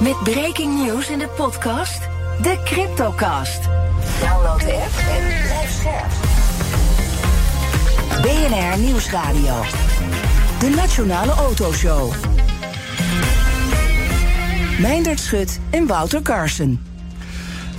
Met breaking news in de podcast? De Cryptocast. Download de app en blijf scherp. BNR Nieuwsradio. De Nationale Autoshow. Meindert Schut en Wouter Carson.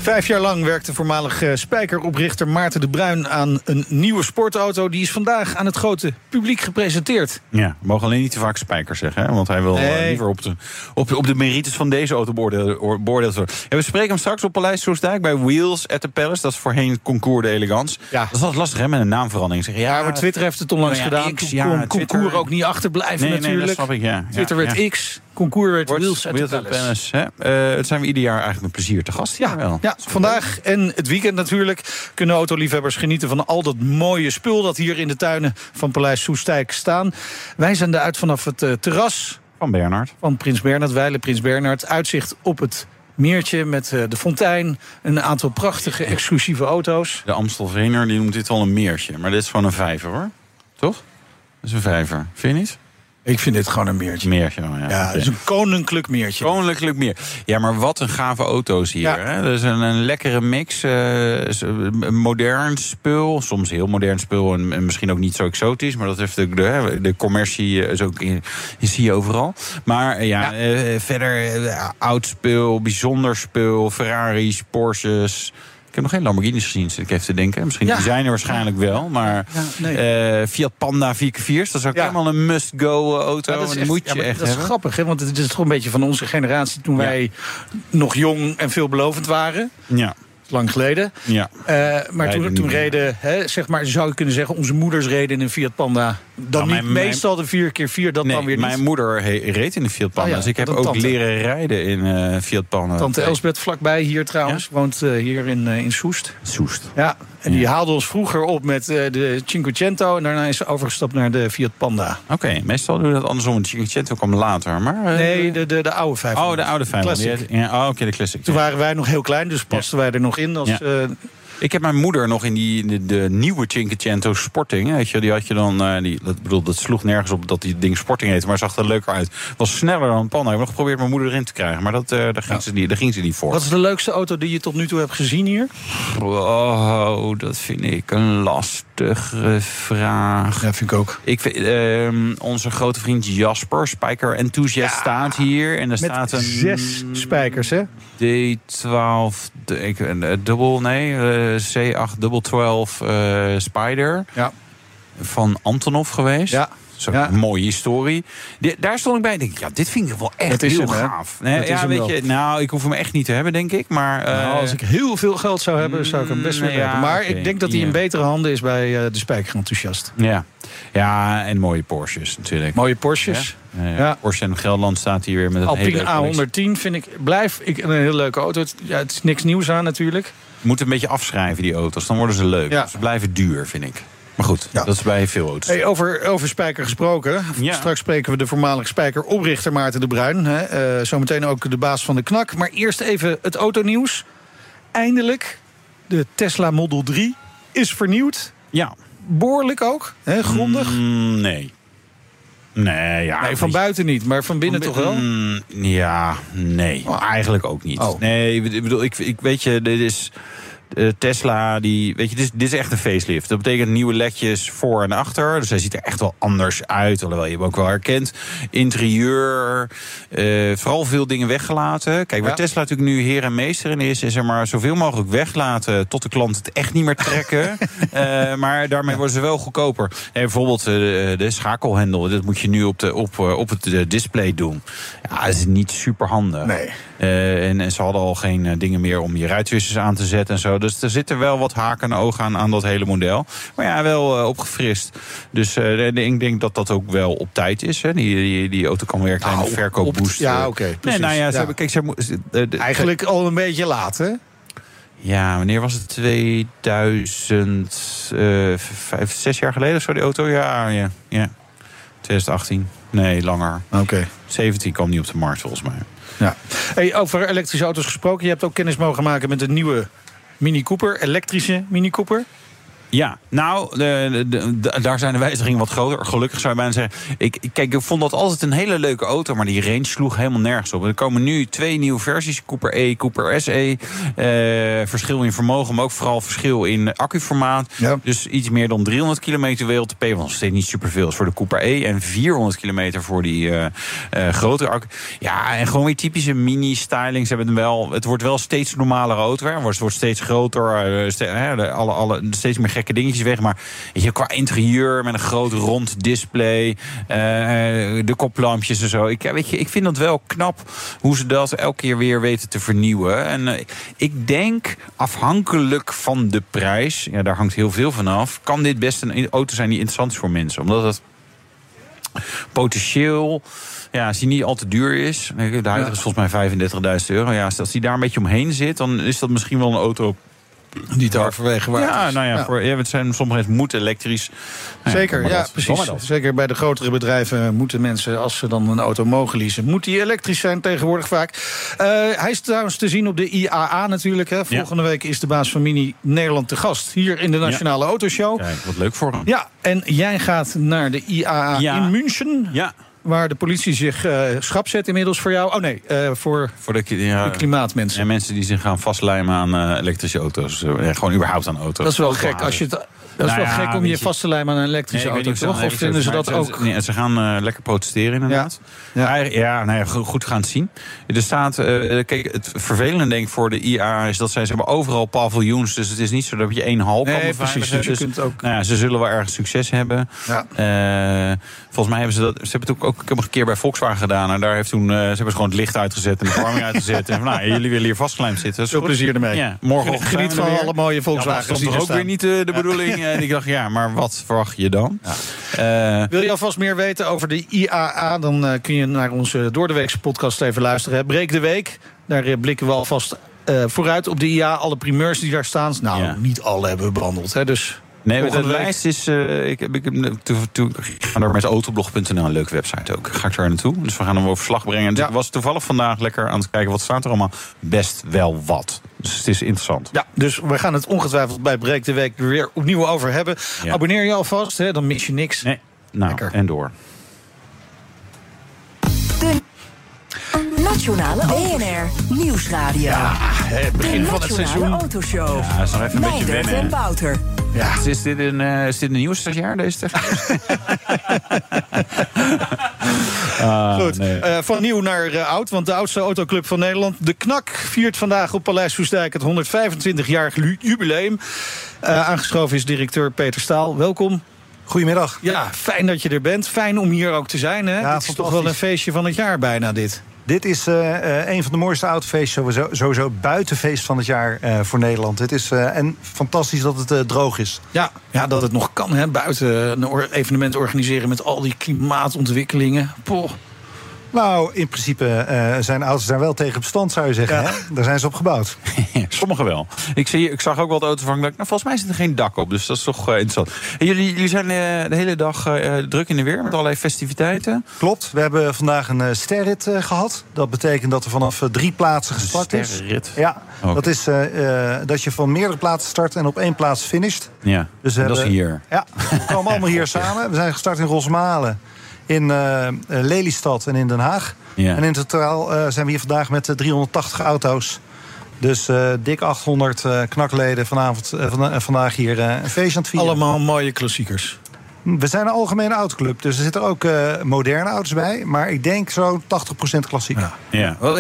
Vijf jaar lang werkte voormalig uh, spijkeroprichter Maarten de Bruin aan een nieuwe sportauto. Die is vandaag aan het grote publiek gepresenteerd. Ja, we mogen alleen niet te vaak spijker zeggen, hè? want hij wil Nee. eh, liever op de, op, op de merites van deze auto beoordeeld worden. Ja, we spreken hem straks op Paleis Soestdijk bij Wheels at the Palace. Dat is voorheen Concours de Elegance. Ja. Dat is altijd lastig hè, met een naamverandering. Ja, maar Twitter heeft het onlangs Nou ja, gedaan. X, ja, concours ook niet achterblijven Nee, nee, natuurlijk. dat snap ik, ja. Twitter werd. X, concours werd Wheels at the Palace. Palace, hè? Het zijn we ieder jaar eigenlijk met plezier te gast. Ja, wel. ja, vandaag en het weekend natuurlijk kunnen autoliefhebbers genieten van al dat mooie spul dat hier in de tuinen van Paleis Soestdijk staan. Wij zenden uit vanaf het eh, terras Van Bernard. van Prins Bernhard, Weile Prins Bernhard. Uitzicht op het meertje met eh, de fontein. Een aantal prachtige exclusieve auto's. De Amstelveener die noemt dit wel een meertje. Maar dit is gewoon een vijver hoor. Toch? Dat is een vijver. Vind je niet? Ik vind dit gewoon een meertje. Meertje, ja. Ja, het is een koninklijk meertje. Koninklijk meer. Ja, maar wat een gave auto's hier. Ja. Hè? Dat is een, een lekkere mix. een modern spul. Soms heel modern spul. En, en misschien ook niet zo exotisch. Maar dat heeft de, de, de commercie eh, is ook in, zie je overal. Maar eh, ja, verder oud spul, bijzonder spul. Ferraris, Porsches. Ik heb nog geen Lamborghinis gezien, zit ik even te denken. Misschien Ja. die zijn er waarschijnlijk wel. Maar Ja, nee. eh, Fiat Panda 4x4's, dat is ook Ja. helemaal een must-go auto. Ja, dat is echt- moet ja, je maar echt dat is grappig, hè? want het is toch een beetje van onze generatie toen Ja. wij nog jong en veelbelovend waren. Ja, Lang geleden. ja. Eh, maar Rijden toen, toen reden, hè, zeg maar, zou je kunnen zeggen, onze moeders reden in een Fiat Panda. Dan Nou, niet mijn- mijn- meestal de 4x4, dat Nee, dan weer mijn niet. moeder he- reed in de Fiat Panda. Oh ja, dus ik heb ook tante. leren rijden in eh Fiat Panda. Tante Elsbeth vlakbij hier trouwens, woont eh, hier in, eh, in Soest. Soest. Ja, en die haalde ons vroeger op met eh, de Cinquecento. En daarna is ze overgestapt naar de Fiat Panda. Oké, meestal doen we dat andersom. De Cinquecento kwam later. Maar, eh, Nee, de, de, de oude 500. Oh, de oude 500. Classic. Die- Ja, oh, oké, de classic. Toen waren wij nog heel klein, dus pasten wij er nog in als... Ik heb mijn moeder nog in die, de, de nieuwe Cinquecento Sporting. Weet je, die had je dan. eh, die, dat, bedoel, dat sloeg nergens op dat die ding Sporting heette, maar zag er leuker uit. Was sneller dan een Panda. Ik heb nog geprobeerd mijn moeder erin te krijgen, maar dat, eh, daar, ging ze niet, daar ging ze niet voor. wat is de leukste auto die je tot nu toe hebt gezien hier? Oh, dat vind ik een lastige vraag. Ja, vind ik ook. Ik vind, ehm, onze grote vriend Jasper, Spijker Enthusiast, staat hier. En er Met staat een zes spijkers, hè? D12, de- ik, een eh, dubbel, nee, eh, C8 dubbel 12 eh, Spider Ja. van Antonov geweest. Ja. Zo, Ja. Een mooie historie. Daar stond ik bij. Ik denk, ja, dit vind ik wel echt heel hem, gaaf. Nee, ja, hem weet wel. je, nou, ik hoef hem echt niet te hebben, denk ik. Maar eh, Nou, als ik heel veel geld zou hebben, zou ik hem best Mm, ja, hebben. Maar ik denk dat hij Ja. in betere handen is bij eh, de spijkerenthousiast. ja. ja, en mooie Porsches natuurlijk. Mooie Porsches. Eh, Ja. Porsche en Gelderland staat hier weer met een Alpine hele collectie. A110 vind ik, blijf ik een hele leuke auto. Ja, het is niks nieuws aan natuurlijk. Je moet een beetje afschrijven, die auto's. Dan worden ze leuk. Ja. Ze blijven duur, vind ik. Maar goed, Ja. dat is bij veel auto's. Hey, over, over Spijker gesproken. Ja. Straks spreken we de voormalige Spijker-oprichter Maarten de Bruin. Hè. Eh, zometeen ook de baas van de knak. Maar eerst even het autonieuws. Eindelijk, de Tesla Model 3 is vernieuwd. Ja. Behoorlijk ook, hè, grondig. Mm, nee. Nee, ja. nee, van buiten niet, maar van binnen toch wel? Mm, ja, nee. Eigenlijk ook niet. Oh. Nee, ik bedoel, ik, ik weet je, dit is. Eh, Tesla, die, weet je, dit is, dit is echt een facelift. Dat betekent nieuwe ledjes voor en achter. Dus hij ziet er echt wel anders uit. Alhoewel je hem ook wel herkent. Interieur. eh, vooral veel dingen weggelaten. Kijk, waar Ja. Tesla natuurlijk nu heer en meester in is... is er maar zoveel mogelijk weglaten... tot de klant het echt niet meer trekken. Eh, maar daarmee worden ze wel goedkoper. Nee, bijvoorbeeld de, de schakelhendel. Dat moet je nu op, de, op, op het display doen. Ja, dat is niet super handig. Nee. Eh, en, en ze hadden al geen eh, dingen meer om je ruitwissers aan te zetten en zo. Dus er zitten wel wat haken en ogen aan, aan dat hele model. Maar ja, wel uh, opgefrist. Dus ik denk dat dat ook wel op tijd is. Hè. Die, die, die auto kan weer een kleine nou, verkoopboost. Ja, oké. Okay, nee, nou ja, ze, ja. kijk, ze, de, de, Eigenlijk al een beetje laat, hè? Ja, wanneer was het? 2000, uh, vijf, zes jaar geleden, zo die auto? Ja, ja, ja. 2018. Nee, langer. Oké. Okay. 17 kwam niet op de markt, volgens mij. Ja. Hey, over elektrische auto's gesproken. Je hebt ook kennis mogen maken met de nieuwe Mini Cooper, elektrische Mini Cooper. Ja, nou, de, de, de, daar zijn de wijzigingen wat groter. Gelukkig zou je bijna zeggen. Ik, kijk, ik vond dat altijd een hele leuke auto, maar die range sloeg helemaal nergens op. Er komen nu twee nieuwe versies: Cooper E, Cooper SE. Eh, verschil in vermogen, maar ook vooral verschil in accuformaat. Ja. Dus iets meer dan 300 kilometer WLTP, wat nog steeds niet superveel is voor de Cooper E. En 400 kilometer voor die uh, uh, grote accu. Ja, en gewoon weer typische mini-stylings hebben wel. Het wordt wel steeds normalere auto. Hè. Het wordt steeds groter, uh, ste alle, alle, steeds meer gekke dingetjes weg. Maar weet je, qua interieur met een groot rond display, uh, de koplampjes en zo. Ik, weet je, ik vind dat wel knap hoe ze dat elke keer weer weten te vernieuwen. En uh, ik denk, afhankelijk van de prijs, ja, daar hangt heel veel van af, kan dit best een auto zijn die interessant is voor mensen. Omdat het potentieel. Ja, als die niet al te duur is. De huidige is volgens mij 35.000 euro. Ja, als die daar een beetje omheen zit, dan is dat misschien wel een auto niet halverwege waar. Ja, nou ja, Voor, ja, het zijn sommige mensen moeten elektrisch. Nou Zeker, ja, precies. Zeker bij de grotere bedrijven moeten mensen, als ze dan een auto mogen leasen, moet die elektrisch zijn tegenwoordig vaak. Uh, hij is trouwens te zien op de IAA natuurlijk. Hè. Volgende week is de baas van Mini Nederland te gast hier in de Nationale Autoshow. Kijk, wat leuk voor hem. Ja, en jij gaat naar de IAA in München. Ja waar de politie zich uh, schrap zet inmiddels voor jou. Oh nee, uh, voor, voor de, ja, de, klimaatmensen. En mensen die zich gaan vastlijmen aan uh, elektrische auto's. gewoon überhaupt aan auto's. Dat is wel gek. Als je het dat is nou wel gek om je, vast te lijmen aan een elektrische auto, toch? Of vinden ze dat ook? Nee, ze gaan uh, lekker protesteren, inderdaad. Ja, ja. ja nou ja, goed gaan zien. Er staat, uh, kijk, het vervelende denk ik voor de IA is dat zij ze hebben overal paviljoens. Dus het is niet zo dat je één hal nee, kan precies, dus, dus, kunt ook... nou ja, ze zullen wel erg succes hebben. Ja. Uh, volgens mij hebben ze dat. Ze hebben het ook, ook ik heb een keer bij Volkswagen gedaan. En daar heeft toen. ze hebben gewoon het licht uitgezet en de verwarming uitgezet. En van, nou, jullie willen hier vastgelijmd zitten. Veel plezier ermee. Ja, morgen geniet van alle mooie Volkswagen. dat is ook weer niet de bedoeling. En ik dacht, ja, maar wat verwacht je dan? Ja. Uh, Wil je alvast meer weten over de IAA? Dan uh, kun je naar onze Doordeweekse podcast even luisteren. Breek de Week. Daar uh, blikken we alvast vooruit op de IA. Alle primeurs die daar staan. Nou, ja. niet alle hebben we behandeld. Hè, dus Nee, de lijst is. Uh, ik, ik, ik ga daar met autoblog.nl, een leuke website ook. Ga ik daar naartoe. Dus we gaan hem over verslag brengen. En ik was toevallig vandaag lekker aan het kijken wat staat er allemaal. Best wel wat. Dus het is interessant. Ja, dus we gaan het ongetwijfeld bij Breek de Week weer opnieuw over hebben. Abonneer je alvast, hè, dan mis je niks. Nee, nou, lekker. en door. De Nationale BNR Nieuwsradio. Ja, het begin van het seizoen. Autoshow. Ja, is nog even een beetje wennen. en Wouter. Ja. Is, dit een, uh, is dit een deze techniek? ah, Goed, nee. uh, van nieuw naar uh, oud, want de oudste autoclub van Nederland... de KNAK viert vandaag op Paleis Soestdijk het 125-jarig jubileum. aangeschoven is directeur Peter Staal. Welkom. Goedemiddag. Ja, fijn dat je er bent. Fijn om hier ook te zijn. Hè? Ja, het is toch wel een feestje van het jaar bijna, dit. Dit is uh, een van de mooiste autofeests, sowieso, sowieso buitenfeest van het jaar uh, voor Nederland. Het is en fantastisch dat het droog is. Ja, ja, dat het nog kan, hè, buiten een evenement organiseren met al die klimaatontwikkelingen. Poh. Nou, in principe uh, zijn auto's daar wel tegen bestand, zou je zeggen. Hè? Daar zijn ze op gebouwd. Sommige wel. Ik, zie, ik zag ook wel de auto's van. Nou, volgens mij zit er geen dak op, dus dat is toch uh, interessant. En jullie, jullie zijn uh, de hele dag druk in de weer met allerlei festiviteiten. Klopt. We hebben vandaag een sterrit gehad. Dat betekent dat er vanaf drie plaatsen gestart is. Sterrit? Ja. Okay. Dat is dat je van meerdere plaatsen start en op één plaats finisht. Ja. Dus dat hebben, is hier. Ja. We komen allemaal hier samen. We zijn gestart in Rosmalen in uh, Lelystad en in Den Haag. Ja. En in totaal uh, zijn we hier vandaag met 380 auto's. Dus uh, dik 800 knakleden vanavond, van, vandaag hier een feest aan het vieren. Allemaal mooie klassiekers. We zijn een algemene autoclub, dus er zitten ook moderne auto's bij. Maar ik denk zo'n 80% klassiek. Ja. ja. Wat,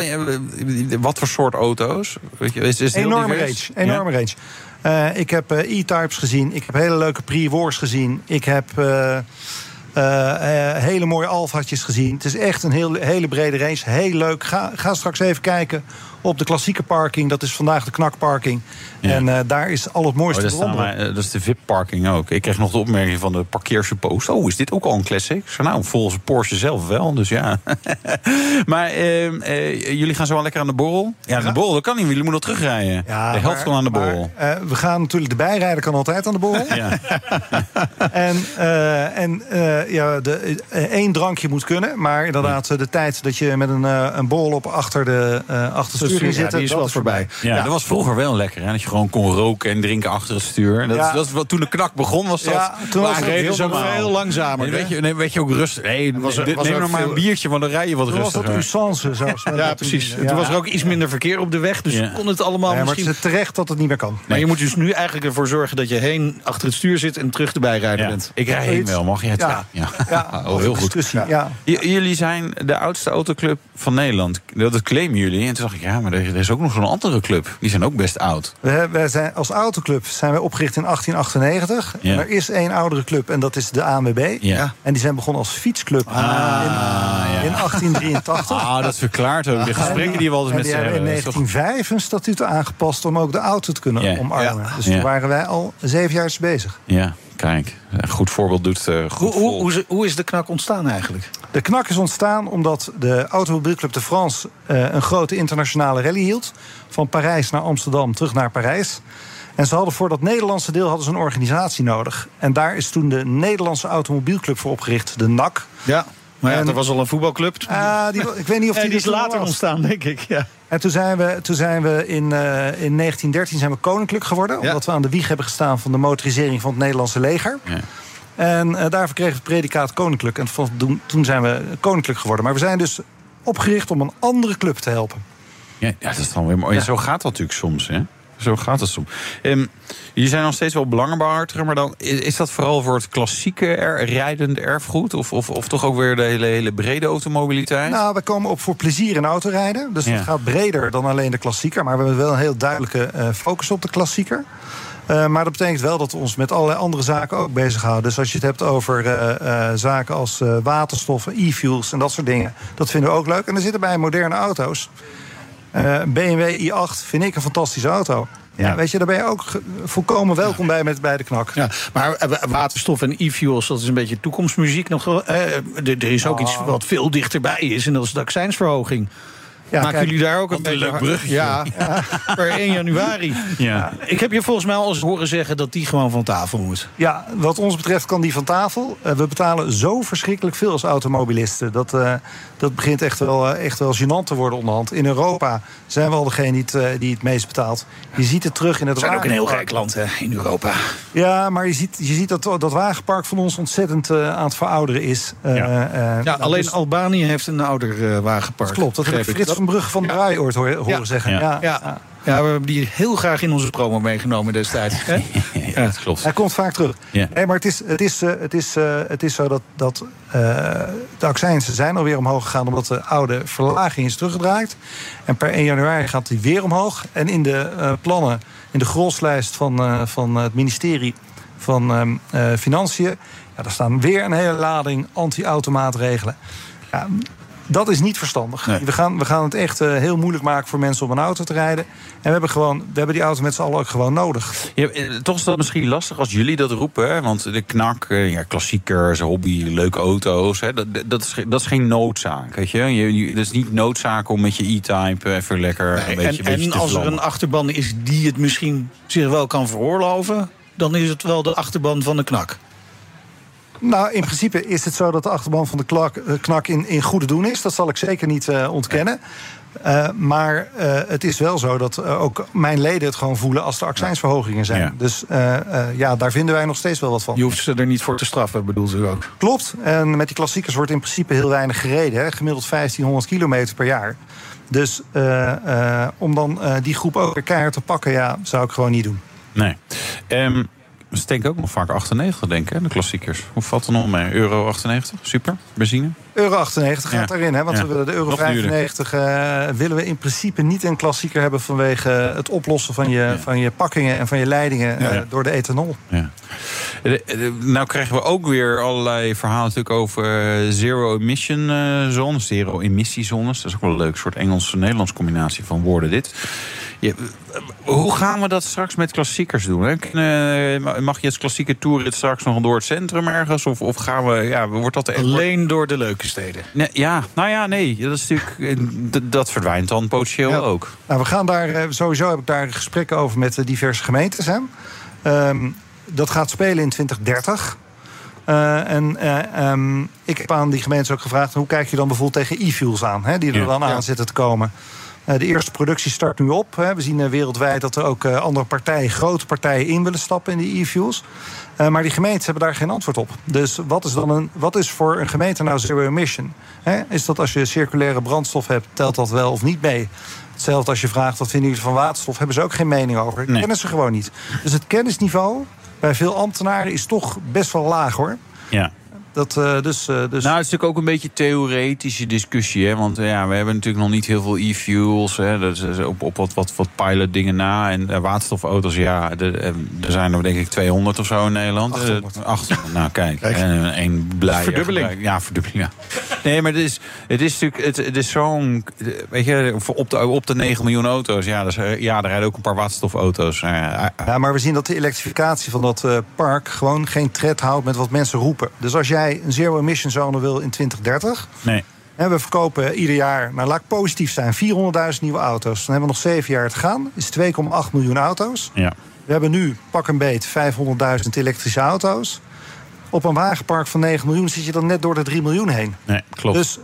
wat, voor soort auto's? Weet je, is, is enorme range. Enorme ja? range. ik heb E-Types gezien. Ik heb hele leuke pre-wars gezien. Ik heb... Uh, hele mooie alfaatjes gezien. Het is echt een heel, hele brede race. Heel leuk. Ga, ga straks even kijken op de klassieke parking. Dat is vandaag de knakparking. En uh, daar is al het mooiste oh, dat, is de VIP-parking ook. Ik kreeg nog de opmerking van de parkeersuppost. Oh, is dit ook al een classic? Zo, nou, volgens Porsche zelf wel, dus ja. maar uh, jullie gaan zo wel lekker aan de borrel? Ja, de borrel, dat kan niet. Jullie moeten nog terugrijden. Ja, de helft kan aan de borrel. Maar, we gaan natuurlijk, de bijrijder kan altijd aan de borrel. ja. en en ja, de, één drankje moet kunnen. Maar inderdaad, de tijd dat je met een, een borrel op achter de, achter zit, die is wel voorbij. Ja, dat was vroeger wel lekker. Hè? Dat je gewoon kon roken en drinken achter het stuur. Dat, dat is wat, toen de knak begon, was dat. Ja, toen was het heel, veel langzamer. weet, je, nee, weet je ook rustig. Nee, was, was neem nog maar een biertje, want dan rij je wat rustiger. was dat usance zelfs. ja, precies. Toen was er ook iets minder verkeer op de weg. Dus kon het allemaal ja, misschien... Maar het is terecht dat het niet meer kan. Maar je moet dus nu eigenlijk ervoor zorgen dat je heen achter het stuur zit en terug de bijrijder bent. Ik rij heen wel, mag je het? Ja. ja. Oh, heel goed. Ja. Jullie zijn de oudste autoclub van Nederland. Dat claimen jullie. En toen dacht ik, ja, maar er is ook nog zo'n andere club. Die zijn ook best oud. We, zijn, als autoclub zijn we opgericht in 1898. Er is één oudere club en dat is de ANWB. Ja. En die zijn begonnen als fietsclub ah, in, in, 1883. Ah, dat verklaart ook de gesprekken die we altijd met ze hebben. in 1905 een statuut aangepast om ook de auto te kunnen omarmen. Dus toen waren wij al zeven jaar bezig. Ja. Kijk, een goed voorbeeld doet uh, goed hoe, hoe, hoe, is de knak ontstaan eigenlijk? De knak is ontstaan omdat de Automobielclub de France... Uh, een grote internationale rally hield. Van Parijs naar Amsterdam, terug naar Parijs. En ze hadden voor dat Nederlandse deel hadden ze een organisatie nodig. En daar is toen de Nederlandse Automobielclub voor opgericht, de NAC. Ja. Maar ja, er was al een voetbalclub. Uh, die, ik weet niet of die, die is later ontstaan, denk ik. Ja. En toen zijn we, toen zijn we in, uh, in 1913 zijn we koninklijk geworden. Omdat we aan de wieg hebben gestaan van de motorisering van het Nederlandse leger. Ja. En uh, daarvoor kregen we het predicaat koninklijk. En toen, toen zijn we koninklijk geworden. Maar we zijn dus opgericht om een andere club te helpen. Ja, ja dat is dan weer mooi. Ja. Zo gaat dat natuurlijk soms, hè? Zo gaat het soms. Um, jullie zijn nog steeds wel belangenbehartiger, maar dan is dat vooral voor het klassieke er, rijdende erfgoed? Of, of, of toch ook weer de hele, hele brede automobiliteit? Nou, we komen op voor plezier in autorijden. Dus het gaat breder dan alleen de klassieker. Maar we hebben wel een heel duidelijke uh, focus op de klassieker. Uh, maar dat betekent wel dat we ons met allerlei andere zaken ook bezighouden. Dus als je het hebt over uh, uh, zaken als waterstoffen, e-fuels en dat soort dingen, dat vinden we ook leuk. En er zitten bij moderne auto's uh, BMW i8 vind ik een fantastische auto. Ja, weet je, daar ben je ook volkomen welkom bij met bij de knak. Ja, maar eh, waterstof en e-fuels, dat is een beetje toekomstmuziek nog. Eh, er is ook iets wat veel dichterbij is, en dat is de accijnsverhoging. Ja, Maken jullie daar ook een beetje... leuk brugje. Ja, ja, per 1 januari. Ja. Ik heb je volgens mij al eens horen zeggen dat die gewoon van tafel moet. Ja, wat ons betreft kan die van tafel. Uh, we betalen zo verschrikkelijk veel als automobilisten. Dat, uh, dat begint echt wel, uh, echt wel gênant te worden onderhand. In Europa zijn we al degene die het, die het meest betaalt. Je ziet het terug in het We zijn ook een heel rijk land hè, in Europa. Ja, maar je ziet, je ziet dat dat wagenpark van ons ontzettend aan het verouderen is. ja, ja alleen dus... Albanië heeft een ouder wagenpark. Dat klopt, dat heb ik van Brugge van Braai ooit horen zeggen. Ja. Ja. Ja. we hebben die heel graag in onze promo meegenomen destijds. ja, dat klopt. Hij komt vaak terug. Ja. Maar het is, het is, uh, het is, uh, het is zo dat, dat uh, de accijnsen zijn alweer omhoog gegaan... omdat de oude verlaging is teruggedraaid. En per 1 januari gaat die weer omhoog. En in de plannen, in de groslijst van, van het ministerie van ehm, Financiën... Ja, daar staan weer een hele lading anti-automaatregelen. Ja, dat is niet verstandig. We, gaan, we gaan het echt uh, heel moeilijk maken voor mensen om een auto te rijden. En we hebben, gewoon, we hebben die auto met z'n allen ook gewoon nodig. Ja, eh, toch is dat misschien lastig als jullie dat roepen. Hè? Want de knak, eh, ja, klassiekers, hobby, leuke auto's. Hè? Dat, dat, is, dat is geen noodzaak. Weet je? Je, dat is niet noodzaak om met je e-type even lekker een beetje, En, en als er een achterban is die het misschien zich wel kan veroorloven... dan is het wel de achterban van de knak. Nou, in principe is het zo dat de achterban van de klak, eh, knak in, in goede doen is. Dat zal ik zeker niet uh, ontkennen. Uh, maar uh, het is wel zo dat ook mijn leden het gewoon voelen als er accijnsverhogingen zijn. Ja. Dus ja, daar vinden wij nog steeds wel wat van. Je hoeft ze er niet voor te straffen, bedoelt u ook? Klopt. En met die klassiekers wordt in principe heel weinig gereden. Hè? Gemiddeld 1500 kilometer per jaar. Dus om dan die groep ook weer keihard te pakken, ja, zou ik gewoon niet doen. Nee. Um, ze denken ook nog vaak 98, denk ik, de klassiekers. Hoe valt er nog mee? Euro 98, super, benzine? Euro 98 gaat ja. erin, hè? want we willen de euro 95 uh, eh, willen we in principe niet een klassieker hebben vanwege het oplossen van je, van je pakkingen en van je leidingen uh, door de ethanol. Ja. nou krijgen we ook weer allerlei verhalen natuurlijk over zero-emission zones, zero-emissiezones. Dat is ook wel een leuk soort Engels-Nederlands combinatie van woorden dit. Ja, hoe gaan we dat straks met klassiekers doen? Hè? Eh, mag je als klassieke toerrit straks nog door het centrum ergens? Of, of gaan we, ja, wordt dat echt... Alleen door de leuke steden? Nee, ja, nou ja, nee. Dat, is natuurlijk, eh, dat verdwijnt dan potentieel ook. Nou, we gaan daar, eh, sowieso heb ik daar gesprekken over met de diverse gemeentes. Hè. Um, dat gaat spelen in 2030. Uh, en uh, um, ik heb aan die gemeentes ook gevraagd... hoe kijk je dan bijvoorbeeld tegen e-fuels aan, hè, die er dan aan zitten te komen... Eh, de eerste productie start nu op. We zien eh, wereldwijd dat er ook eh, andere partijen, grote partijen, in willen stappen in die e-fuels. maar die gemeenten hebben daar geen antwoord op. Dus wat is, dan een, wat is voor een gemeente nou zero emission? Is dat als je circulaire brandstof hebt, telt dat wel of niet mee? Hetzelfde als je vraagt wat vinden jullie van waterstof, hebben ze ook geen mening over. Nee. Kennen ze gewoon niet. Dus het kennisniveau bij veel ambtenaren is toch best wel laag hoor. Ja. Dat, uh, dus, uh, dus... Nou, het is natuurlijk ook een beetje theoretische discussie. Hè? Want uh, ja, we hebben natuurlijk nog niet heel veel e-fuels. Dat is op, op wat, wat, wat pilot dingen na. En waterstofauto's, ja, er zijn er denk ik 200 of zo in Nederland. 800. 800 nou, kijk. kijk. En een blij. Verdubbeling. Ja, verdubbeling. Ja. Nee, maar het is, het is natuurlijk het, het is zo'n... Weet je, op de, op de 9 miljoen auto's, ja, dus, ja, er rijden ook een paar waterstofauto's. Ja, maar we zien dat de elektrificatie van dat park... gewoon geen tred houdt met wat mensen roepen. Dus als jij een zero-emission zone wil in 2030. Nee. En we verkopen ieder jaar, nou laat ik positief zijn, 400.000 nieuwe auto's. Dan hebben we nog zeven jaar te gaan. is 2,8 miljoen auto's. Ja. We hebben nu pak een beet 500.000 elektrische auto's. Op een wagenpark van 9 miljoen zit je dan net door de 3 miljoen heen. Nee, klopt. Dus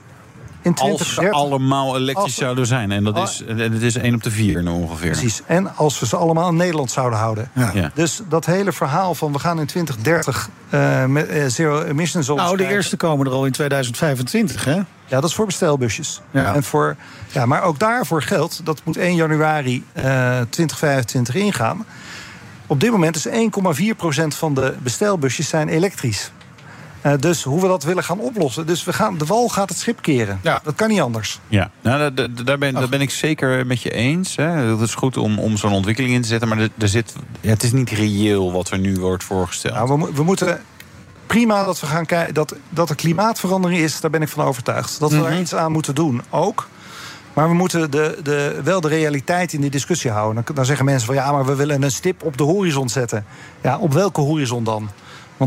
in 2030, als ze allemaal elektrisch zouden zijn. En dat is, het is 1 op de 4 ongeveer. Precies. En als we ze allemaal in Nederland zouden houden. Ja. Dus dat hele verhaal van we gaan in 2030 uh, met uh, zero emissions Nou, de eerste komen er al in 2025, hè? Ja, dat is voor bestelbusjes. Ja. En voor, ja, maar ook daarvoor geldt, dat moet 1 januari uh, 2025 ingaan. Op dit moment is 1,4% van de bestelbusjes zijn elektrisch. Uh, dus hoe we dat willen gaan oplossen. Dus we gaan, de wal gaat het schip keren. Ja. Dat kan niet anders. Ja, nou, daar, ben, daar ben ik zeker met je eens. Hè. Het is goed om, om zo'n ontwikkeling in te zetten. Maar er, er zit, ja, het is niet reëel wat er nu wordt voorgesteld. Nou, we, we moeten prima dat we gaan kijken. Dat, dat er klimaatverandering is, daar ben ik van overtuigd. Dat we mm -hmm. iets aan moeten doen, ook. Maar we moeten de, de, wel de realiteit in die discussie houden. Dan, dan zeggen mensen van ja, maar we willen een stip op de horizon zetten. Ja, op welke horizon dan?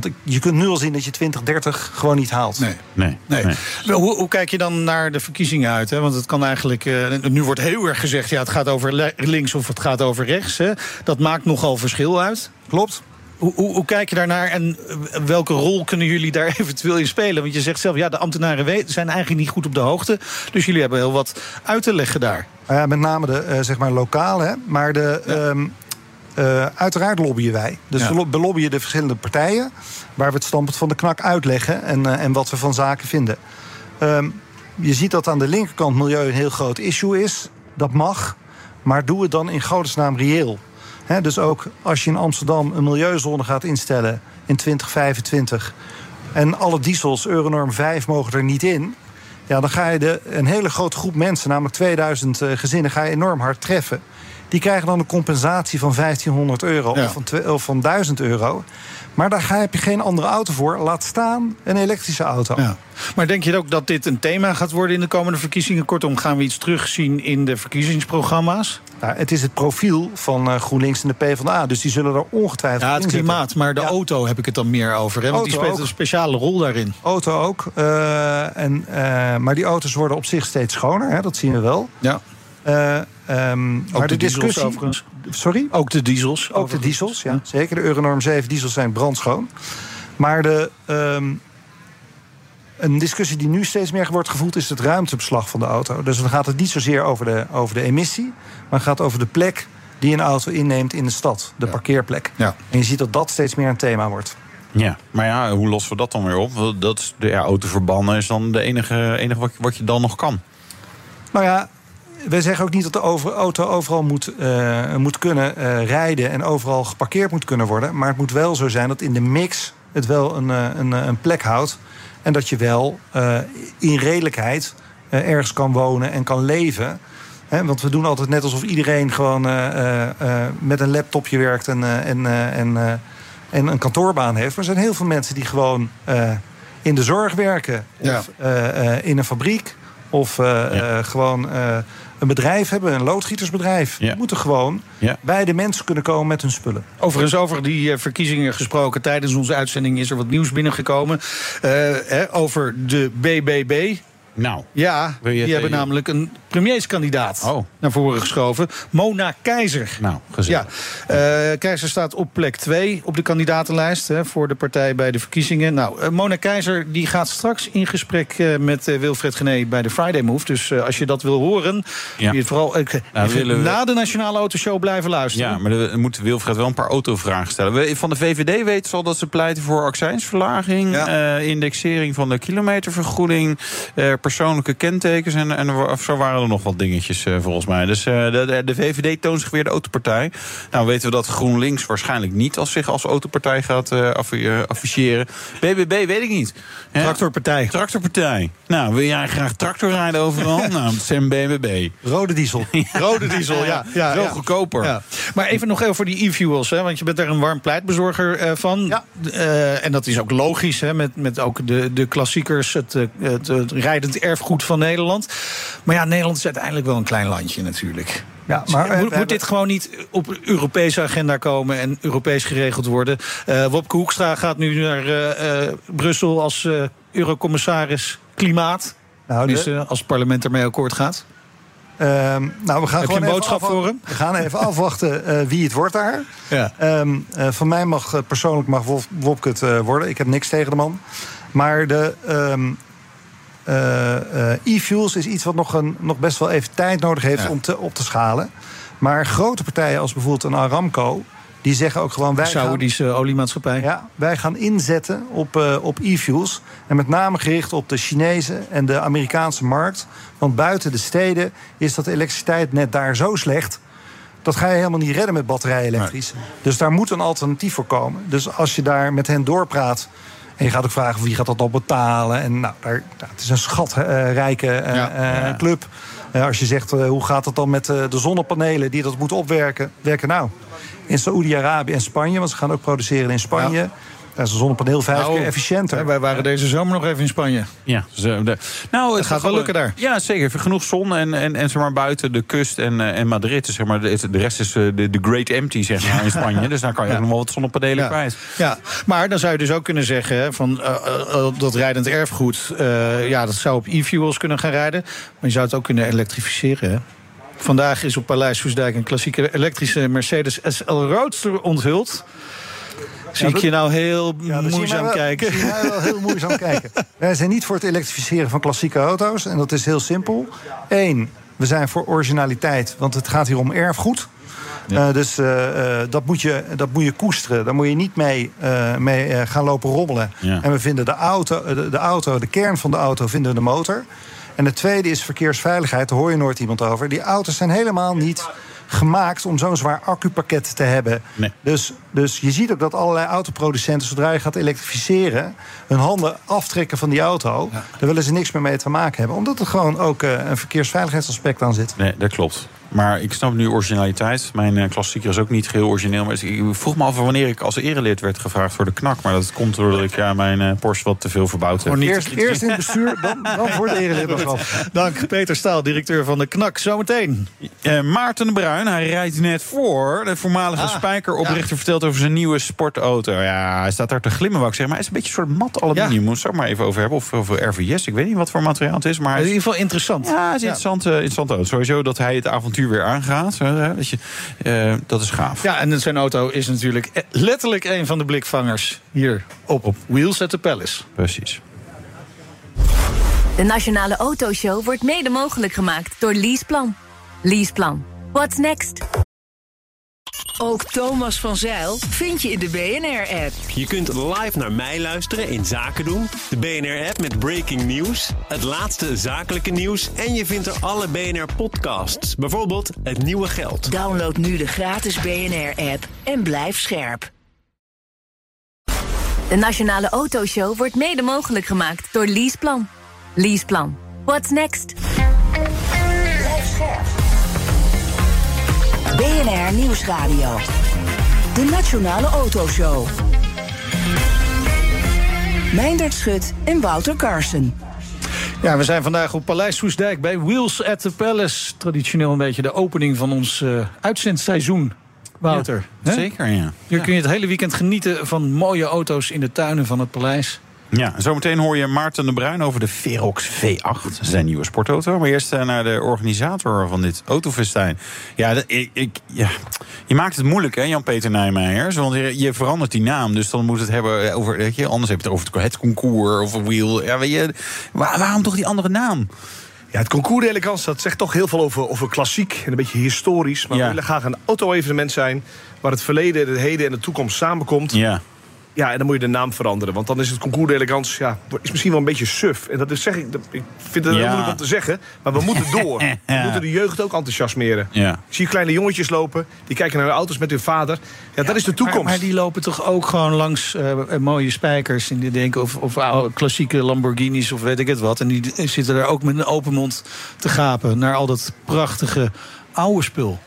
Want je kunt nu al zien dat je 2030 gewoon niet haalt. Nee. nee, nee. Hoe, hoe, kijk je dan naar de verkiezingen uit? Hè? Want het kan eigenlijk. Uh, nu wordt heel erg gezegd: ja, het gaat over links of het gaat over rechts. Hè? Dat maakt nogal verschil uit. Klopt. Hoe, hoe, hoe, kijk je daarnaar en welke rol kunnen jullie daar eventueel in spelen? Want je zegt zelf, ja, de ambtenaren zijn eigenlijk niet goed op de hoogte. Dus jullie hebben heel wat uit te leggen daar. Uh, met name de uh, zeg maar lokale, maar de, ja. um, uh, uiteraard lobbyen wij. Dus ja. we belobbyen de verschillende partijen... waar we het standpunt van de knak uitleggen en, uh, en wat we van zaken vinden. Um, je ziet dat aan de linkerkant milieu een heel groot issue is. Dat mag, maar doe het dan in godesnaam reëel. He, dus ook als je in Amsterdam een milieuzone gaat instellen in 2025... en alle diesels, Euronorm 5, mogen er niet in... Ja, dan ga je de, een hele grote groep mensen, namelijk 2000 uh, gezinnen... ga je enorm hard treffen. Die krijgen dan een compensatie van 1500 euro ja. of, van of van 1000 euro. Maar daar heb je geen andere auto voor. Laat staan een elektrische auto. Ja. Maar denk je ook dat dit een thema gaat worden in de komende verkiezingen? Kortom, gaan we iets terugzien in de verkiezingsprogramma's? Nou, het is het profiel van uh, GroenLinks en de PvdA. Dus die zullen er ongetwijfeld Ja, het klimaat, maar de ja. auto heb ik het dan meer over. Hè? Want die speelt ook. een speciale rol daarin. Auto ook. Uh, en, uh, maar die auto's worden op zich steeds schoner. Hè? Dat zien we wel. Ja. Um, ook maar de, de discussie. Overigens. Sorry? Ook de diesels. Ook overigens. de diesels, ja. Zeker. De Euronorm 7 diesels zijn brandschoon. Maar de, um, een discussie die nu steeds meer wordt gevoerd... is het ruimtebeslag van de auto. Dus dan gaat het niet zozeer over de, over de emissie... maar het gaat over de plek die een auto inneemt in de stad. De ja. parkeerplek. Ja. En je ziet dat dat steeds meer een thema wordt. Ja, maar ja, hoe lossen we dat dan weer op? Dat, de ja, auto verbannen is dan de enige, enige wat, wat je dan nog kan. Nou ja, wij zeggen ook niet dat de over, auto overal moet, uh, moet kunnen uh, rijden en overal geparkeerd moet kunnen worden. Maar het moet wel zo zijn dat in de mix het wel een, een, een plek houdt. En dat je wel uh, in redelijkheid ergens kan wonen en kan leven. He, want we doen altijd net alsof iedereen gewoon met een laptopje werkt en, en, en en een kantoorbaan heeft. Maar er zijn heel veel mensen die gewoon in de zorg werken. Of in een fabriek. Of gewoon een bedrijf hebben, een loodgietersbedrijf. Die moeten gewoon bij de mensen kunnen komen met hun spullen. Overigens, over die verkiezingen gesproken. Tijdens onze uitzending is er wat nieuws binnengekomen. over de BBB. Nou, ja, die hebben namelijk een premierskandidaat oh. naar voren geschoven. Mona Keizer. Nou, gezellig. Ja. Uh, Keizer staat op plek 2 op de kandidatenlijst hè, voor de partij bij de verkiezingen. Nou, uh, Mona Keizer die gaat straks in gesprek uh, met Wilfred Gené bij de Friday Move. Dus als je dat wil horen, ja. je vooral nou, we... na de Nationale Autoshow blijven luisteren. Ja, maar dan moet Wilfred wel een paar autovragen stellen. Van de VVD weten ze al dat ze pleiten voor accijnsverlaging, ja. indexering van de kilometervergoeding, persoonlijke kentekens en, en of zo waren er nog wat dingetjes uh, volgens mij. Dus uh, de, de, VVD toont zich weer de autopartij. Nou weten we dat GroenLinks waarschijnlijk niet als zich als autopartij gaat uh, afficheren. BBB weet ik niet. Tractorpartij. Tractorpartij. Nou, wil jij graag tractor rijden overal? nou, Sam BBB. Rode diesel. Rode diesel, ja. ja Veel goedkoper. Ja. Maar even nog even voor die e-fuels, hè, want je bent er een warm pleitbezorger van. Ja. en dat is ook logisch, hè, met, met ook de, de klassiekers, het, het, het rijdend erfgoed van Nederland. Maar ja, Nederland is uiteindelijk wel een klein landje natuurlijk. Ja, maar moet, moet dit gewoon niet op Europese agenda komen en Europees geregeld worden? Uh, Wopke Hoekstra gaat nu naar uh, uh, Brussel als eurocommissaris klimaat. Nou, de... als het parlement ermee akkoord gaat. Um, nou, we gaan Heb gewoon je een boodschap voor hem? We gaan even afwachten wie het wordt daar. Ja. Um, van mij mag persoonlijk mag Wopke het worden. Ik heb niks tegen de man. Maar de, um, uh, e-fuels is iets wat nog, een, nog best wel even tijd nodig heeft om te, op te schalen. Maar grote partijen als bijvoorbeeld een Aramco. Die zeggen ook gewoon... Wij Saoedische gaan, oliemaatschappij. Ja, wij gaan inzetten op, uh, op e-fuels. En met name gericht op de Chinese en de Amerikaanse markt. Want buiten de steden is dat elektriciteit net daar zo slecht... Dat ga je helemaal niet redden met batterij elektrisch. Dus daar moet een alternatief voor komen. Dus als je daar met hen doorpraat en je gaat ook vragen wie gaat dat dan betalen. En nou, daar, nou, het is een schatrijke uh, uh, club. Uh, als je zegt, hoe gaat het dan met de zonnepanelen die dat moeten opwerken? Werken nou in Saoedi-Arabië en Spanje, want ze gaan ook produceren in Spanje. Ja. Dat is een zonnepaneel vijf nou, keer efficiënter. Wij waren deze zomer nog even in Spanje. Ja, de, nou, het gaat wel lukken daar. Ja, zeker. Genoeg zon en, en, en zeg maar, buiten de kust en, eh, en Madrid. Zeg maar, de, de rest is eh, de, de Great Empty zeg maar, in Spanje. dus daar kan je nog wel wat zonnepanelen ja. kwijt. Ja, maar dan zou je dus ook kunnen zeggen... van uh, dat rijdend erfgoed, uh, ja, dat zou op e-fuels kunnen gaan rijden. Maar je zou het ook kunnen elektrificeren, hè? Vandaag is op Paleis Soesdijk een klassieke elektrische Mercedes SL Roadster onthuld. Zie ik je nou heel ja, moeizaam kijken? Zie wel heel moeizaam kijken. Wij zijn niet voor het elektrificeren van klassieke auto's. En dat is heel simpel. Eén, we zijn voor originaliteit, want het gaat hier om erfgoed. Uh, dus uh, uh, dat, moet je, dat moet je koesteren. Daar moet je niet mee, mee gaan lopen rommelen. Ja. En we vinden de auto, de, de, auto, de kern van de auto, vinden we de motor. En het tweede is verkeersveiligheid. Daar hoor je nooit iemand over. Die auto's zijn helemaal niet gemaakt om zo'n zwaar accupakket te hebben. Nee. Dus, dus je ziet ook dat allerlei autoproducenten, zodra je gaat elektrificeren, hun handen aftrekken van die auto. Daar willen ze niks meer mee te maken hebben. Omdat er gewoon ook uh, een verkeersveiligheidsaspect aan zit. Nee, dat klopt. Maar ik snap nu originaliteit. Mijn uh, klassieker is ook niet geheel origineel. Maar ik vroeg me af wanneer ik als erelid werd gevraagd voor de knak. Maar dat komt doordat ik ja, mijn uh, Porsche wat te veel verbouwd heb. Oh, eerst, eerst in het bestuur, dan, dan voor de erelid. Dank Peter Staal, directeur van de knak. Zometeen. Uh, Maarten de Bruin, hij rijdt net voor. De voormalige ah, spijkeroprichter ja. vertelt over zijn nieuwe sportauto. Ja, hij staat daar te glimmen, wou ik zeggen. Maar het is een beetje een soort mat aluminium. Ja. Moet ik maar even over hebben. Of over RVS. Ik weet niet wat voor materiaal het is. Maar in ieder geval interessant. Ja, het is ja. interessant auto. Sowieso dat hij het avontuur weer aangaat. Dat, je, uh, dat is gaaf. Ja, en zijn auto is natuurlijk letterlijk een van de blikvangers hier op, op Wheels at the Palace. Precies. De Nationale Autoshow wordt mede mogelijk gemaakt door Leaseplan. Leaseplan. What's next? Ook Thomas van Zeil vind je in de BNR-app. Je kunt live naar mij luisteren in Zaken doen. De BNR-app met breaking news, het laatste zakelijke nieuws... en je vindt er alle BNR-podcasts, bijvoorbeeld Het Nieuwe Geld. Download nu de gratis BNR-app en blijf scherp. De Nationale Autoshow wordt mede mogelijk gemaakt door Leaseplan. Leaseplan. What's next? BNR Nieuwsradio. De Nationale Autoshow. Meindert Schut en Wouter Carson. Ja, we zijn vandaag op Paleis Soesdijk bij Wheels at the Palace. Traditioneel een beetje de opening van ons eh, uitzendseizoen. Wouter. Zeker, ja. Nu kun je het hele weekend genieten van mooie auto's in de tuinen van het paleis. Ja, zometeen hoor je Maarten de Bruin over de Verox V8, zijn nieuwe sportauto. Maar eerst eh, naar de organisator van dit autofestijn. Ja, ik, ik, ja, je maakt het moeilijk, hè, Jan-Peter Nijmeijers. Want je, verandert die naam, dus dan moet het hebben over... Weet je, anders heb je het over het concours of een wheel. Ja, weet je, waarom toch die andere naam? Ja, het concours d'elegance, dat zegt toch heel veel over, over klassiek en een beetje historisch. Maar we willen graag een auto-evenement zijn... waar het verleden, het heden en de toekomst samenkomt. Ja. Ja, en dan moet je de naam veranderen. Want dan is het concours d'elegance ja, is misschien wel een beetje suf. En dat is, zeg ik, ik vind het heel moeilijk om te zeggen. Maar we moeten door. We moeten de jeugd ook enthousiasmeren. Ja. Ik zie kleine jongetjes lopen. Die kijken naar de auto's met hun vader. Ja, dat is de toekomst. Maar, die lopen toch ook gewoon langs uh, mooie spijkers. En die denken of, of oude, klassieke Lamborghinis of weet ik het wat. En die zitten daar ook met een open mond te gapen. Naar al dat prachtige oude spul.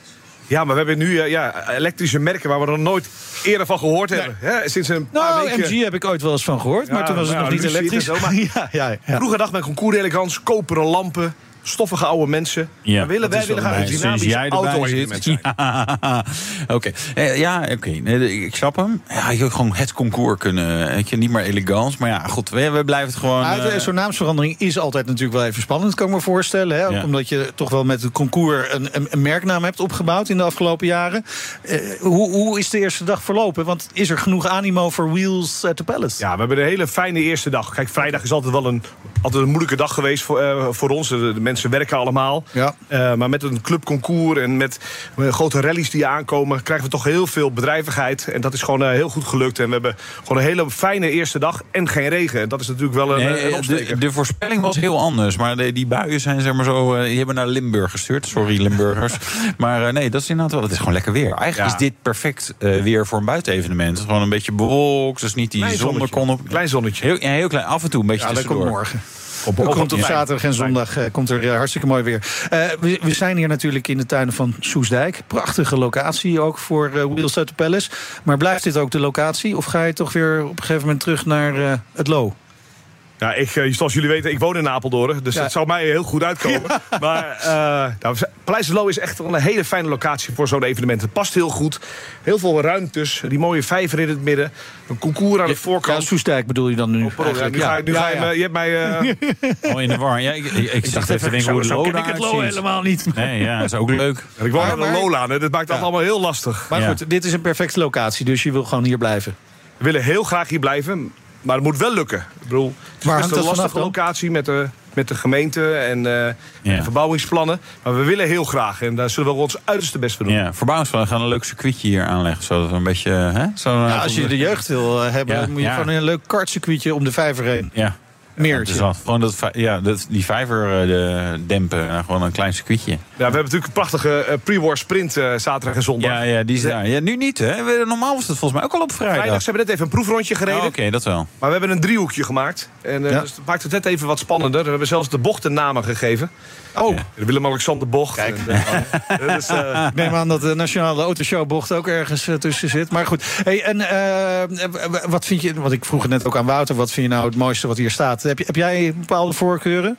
Ja, maar we hebben nu uh, ja, elektrische merken waar we nog nooit eerder van gehoord hebben. Hè? Sinds een paar nou, weken... MG heb ik ooit wel eens van gehoord, maar toen was het nog niet elektrisch. ja, ja, ja. Vroeger dacht men concours elegans, koperen lampen stoffige oude mensen. Ja, willen, wij willen graag een dynamisch auto-evenement zijn. Ja, oké. Eh, ja, oké. Nee, ik snap hem. Ja, je gewoon het concours kunnen. Weet je, niet meer elegant. Maar ja, goed, we, we blijven het gewoon... Uh... Zo'n naamsverandering is altijd natuurlijk wel even spannend, kan ik me voorstellen. Hè? Ja. Omdat je toch wel met het concours een, een, een, merknaam hebt opgebouwd in de afgelopen jaren. Uh, hoe, hoe is de eerste dag verlopen? Want is er genoeg animo voor Wheels at the Palace? Ja, we hebben een hele fijne eerste dag. Kijk, vrijdag is altijd wel een, altijd een moeilijke dag geweest voor, uh, voor ons. De, de mensen werken allemaal. Ja. Uh, maar met een clubconcours en met grote rallies die aankomen... krijgen we toch heel veel bedrijvigheid. En dat is gewoon uh, heel goed gelukt. En we hebben gewoon een hele fijne eerste dag en geen regen. En dat is natuurlijk wel een, nee, een de, de, voorspelling was heel anders. Maar de, die buien zijn zeg maar zo... Uh, die hebben naar Limburg gestuurd. Sorry, Limburgers. maar nee, dat is inderdaad wel... Het is gewoon lekker weer. Eigenlijk ja. is dit perfect weer voor een buitenevenement. Het is gewoon een beetje bewolkt. Dus niet die zon kon op... Klein zonnetje. Heel, ja, heel klein. Af en toe een beetje ja, dat komt morgen. Op, op, komt op zaterdag en zondag uh, komt er uh, hartstikke mooi weer. Uh, we, we, zijn hier natuurlijk in de tuinen van Soesdijk. Prachtige locatie ook voor Wheels at the Palace. Maar blijft dit ook de locatie? Of ga je toch weer op een gegeven moment terug naar het Lo? Ja, ik, eh, zoals jullie weten, ik woon in Apeldoorn. Dus ja. het zou mij heel goed uitkomen. Maar uh, nou, Paleis de Loo is echt een hele fijne locatie voor zo'n evenement. Het past heel goed. Heel veel ruimtes. Die mooie vijver in het midden. Een concours aan de voorkant. Ja, Soestijk bedoel je dan nu? Oh, ja, nu, ga, nu ga je, me, je hebt mij... Uh... Oh, in de war. Ja, ik, ik, ik dacht even denken hoe de Lo ik het Lo helemaal niet. Nee, ja, dat is ook leuk. ik woon aan de Lola. Dat maakt het allemaal heel lastig. Maar goed, dit is een perfecte locatie. Dus je wil gewoon hier blijven. We willen heel graag hier blijven. Maar het moet wel lukken. Ik bedoel, het is best een lastige locatie met de, met de gemeente en uh, verbouwingsplannen. Maar we willen heel graag en daar zullen we ons uiterste best voor doen. Ja, verbouwingsplannen gaan een leuk circuitje hier aanleggen. Zodat we een beetje... Hè, zo, ja, als je de jeugd wil eh, hebben, ja, moet je gewoon een leuk kartcircuitje om de vijver heen. Ja, gewoon dat, ja, dat, die vijver uh, de dempen. Uh, gewoon een klein circuitje. Ja, we hebben natuurlijk een prachtige uh, pre-war sprint zaterdag en zondag. Ja, ja, die is daar. Ja, nu niet, hè? Normaal was het volgens mij ook al op vrijdag. Vrijdag, ze hebben net even een proefrondje gereden. Oh, Oké, dat wel. Maar we hebben een driehoekje gemaakt. En ja. dus dat maakt het net even wat spannender. We hebben zelfs de bochten namen gegeven. Oh, ja. Willem-Alexander Bocht. Kijk. En, dus, ik neem aan dat de Nationale Autoshow bocht ook ergens tussen zit. Maar goed. Hey, en wat vind je, wat ik vroeg net ook aan Wouter, wat vind je nou het mooiste wat hier staat? Heb, heb jij bepaalde voorkeuren?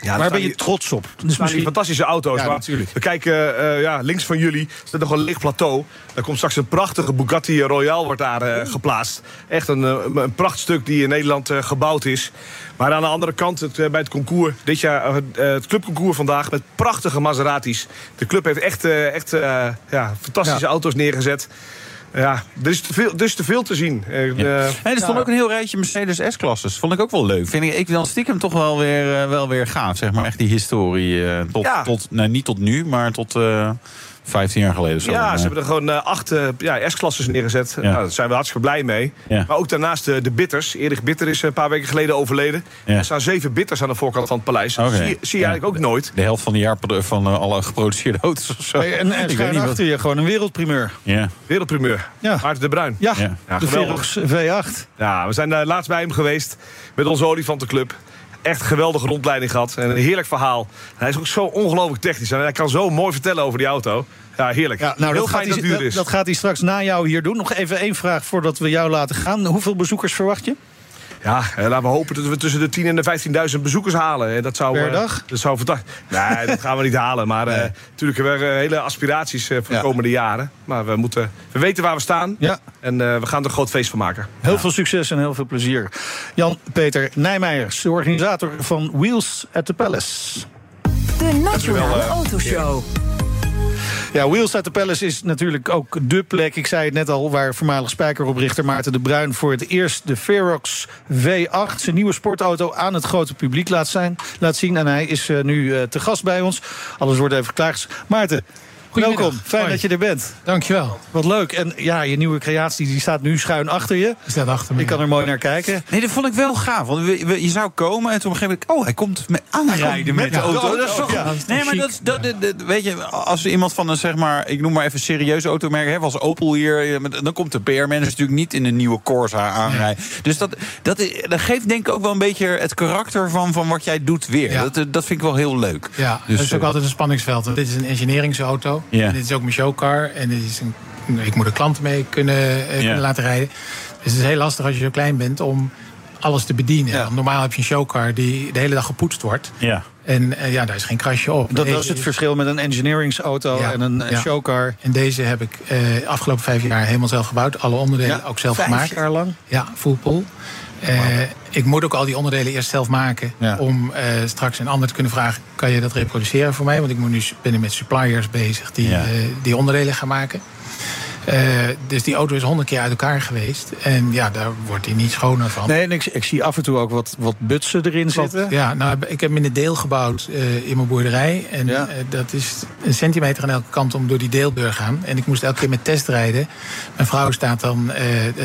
Ja, Waar ben je trots op? Dus misschien die fantastische auto's. Ja, natuurlijk. We kijken uh, ja, links van jullie. staat nog een licht plateau. Daar komt straks een prachtige Bugatti Royale wordt daar uh, geplaatst. Echt een, een prachtstuk die in Nederland uh, gebouwd is. Maar aan de andere kant, het, bij het concours, dit jaar, het clubconcours vandaag met prachtige Maseratis. De club heeft echt, echt ja, fantastische ja. auto's neergezet. Ja, er is te veel, er is te, veel te zien. Ja. Uh, en er stond ook een heel rijtje Mercedes S-klasses. Vond ik ook wel leuk. Vind ik, ik dan stiekem toch wel weer, uh, wel weer gaaf. Zeg maar echt die historie. Uh, tot, ja. tot, nou, niet tot nu, maar tot... 15 jaar geleden. Zo ja, ze hebben er gewoon uh, acht uh, ja, S-klasses neergezet. Ja. Nou, daar zijn we hartstikke blij mee. Ja. Maar ook daarnaast de, de bitters. Erik Bitter is een paar weken geleden overleden. Ja. Er staan zeven bitters aan de voorkant van het paleis. Okay. Zie, zie je eigenlijk ook nooit. De helft van de jaar van uh, alle geproduceerde auto's of zo. Hey, en en schuin achter je gewoon een wereldprimeur. Ja. Wereldprimeur. Ja. Maarten de Bruin. Ja, ja. de Verox V8. Ja, we zijn laatst bij hem geweest met onze olifantenclub echt geweldige rondleiding gehad. En een heerlijk verhaal. Hij is ook zo ongelooflijk technisch. En hij kan zo mooi vertellen over die auto. Ja, heerlijk. Ja, nou, Heel dat, gaat hij, dat, dat, dat, gaat hij straks na jou hier doen. Nog even één vraag voordat we jou laten gaan. Hoeveel bezoekers verwacht je? Ja, laten we hopen dat we tussen de 10.000 en de 15.000 bezoekers halen. En dat zou, per dag? Dat zou fantastisch. Nee, dat gaan we niet halen. Maar nee. natuurlijk hebben we hele aspiraties voor de komende jaren. Maar we, moeten, we weten waar we staan. Ja. En we gaan er een groot feest van maken. Heel veel succes en heel veel plezier. Jan-Peter Nijmeijers, de organisator van Wheels at the Palace. De Nationale Autoshow. Ja, Wheels at the Palace is natuurlijk ook de plek, ik zei het net al... waar voormalig spijkeroprichter Maarten de Bruin... voor het eerst de Ferox V8, zijn nieuwe sportauto... aan het grote publiek laat, zijn, laat zien. En hij is uh, nu uh, te gast bij ons. Alles wordt even klaar. Maarten, Welkom, fijn dat je er bent. Dankjewel. Wat leuk. En ja, je nieuwe creatie die staat nu schuin achter je. Die staat achter me. Ik kan er mooi naar kijken. Nee, dat vond ik wel gaaf. Want je zou komen en toen begreep ik... oh, hij komt met aanrijden met, met, de auto. Dat is toch... Ja. Nee, maar dat, dat, dat, weet je, als iemand van een, zeg maar... ik noem maar even serieuze automerk, hè, was Opel hier... dan komt de PR-manager natuurlijk niet in een nieuwe Corsa aanrijden. Dus dat, dat, dat geeft denk ik ook wel een beetje het karakter van, van wat jij doet weer. Dat, dat vind ik wel heel leuk. Ja, dus, dat is ook altijd een spanningsveld. Dit is een engineeringsauto. Ja. dit is ook mijn showcar. En dit is een, ik moet een klant mee kunnen, uh, kunnen laten rijden. Dus het is heel lastig als je zo klein bent om alles te bedienen. Normaal heb je een showcar die de hele dag gepoetst wordt. Ja. En uh, ja, daar is geen krasje op. Dat, is het verschil met een engineeringsauto en een ja. showcar. En deze heb ik uh, afgelopen vijf jaar helemaal zelf gebouwd. Alle onderdelen ook zelf vijf gemaakt. Vijf jaar lang? Ja, full pool. Uh, ik moet ook al die onderdelen eerst zelf maken. Ja. Om uh, straks een ander te kunnen vragen: kan je dat reproduceren voor mij? Want ik moet nu, ben ik met suppliers bezig die, ja. uh, die onderdelen gaan maken. Uh, dus die auto is honderd keer uit elkaar geweest. En ja, daar wordt hij niet schoner van. Nee, en ik, ik zie af en toe ook wat, wat butsen erin zitten. Ja, nou, ik heb hem in een deel gebouwd uh, in mijn boerderij. En ja. uh, dat is een centimeter aan elke kant om door die deelburg gaan. En ik moest elke keer met test rijden. Mijn vrouw staat dan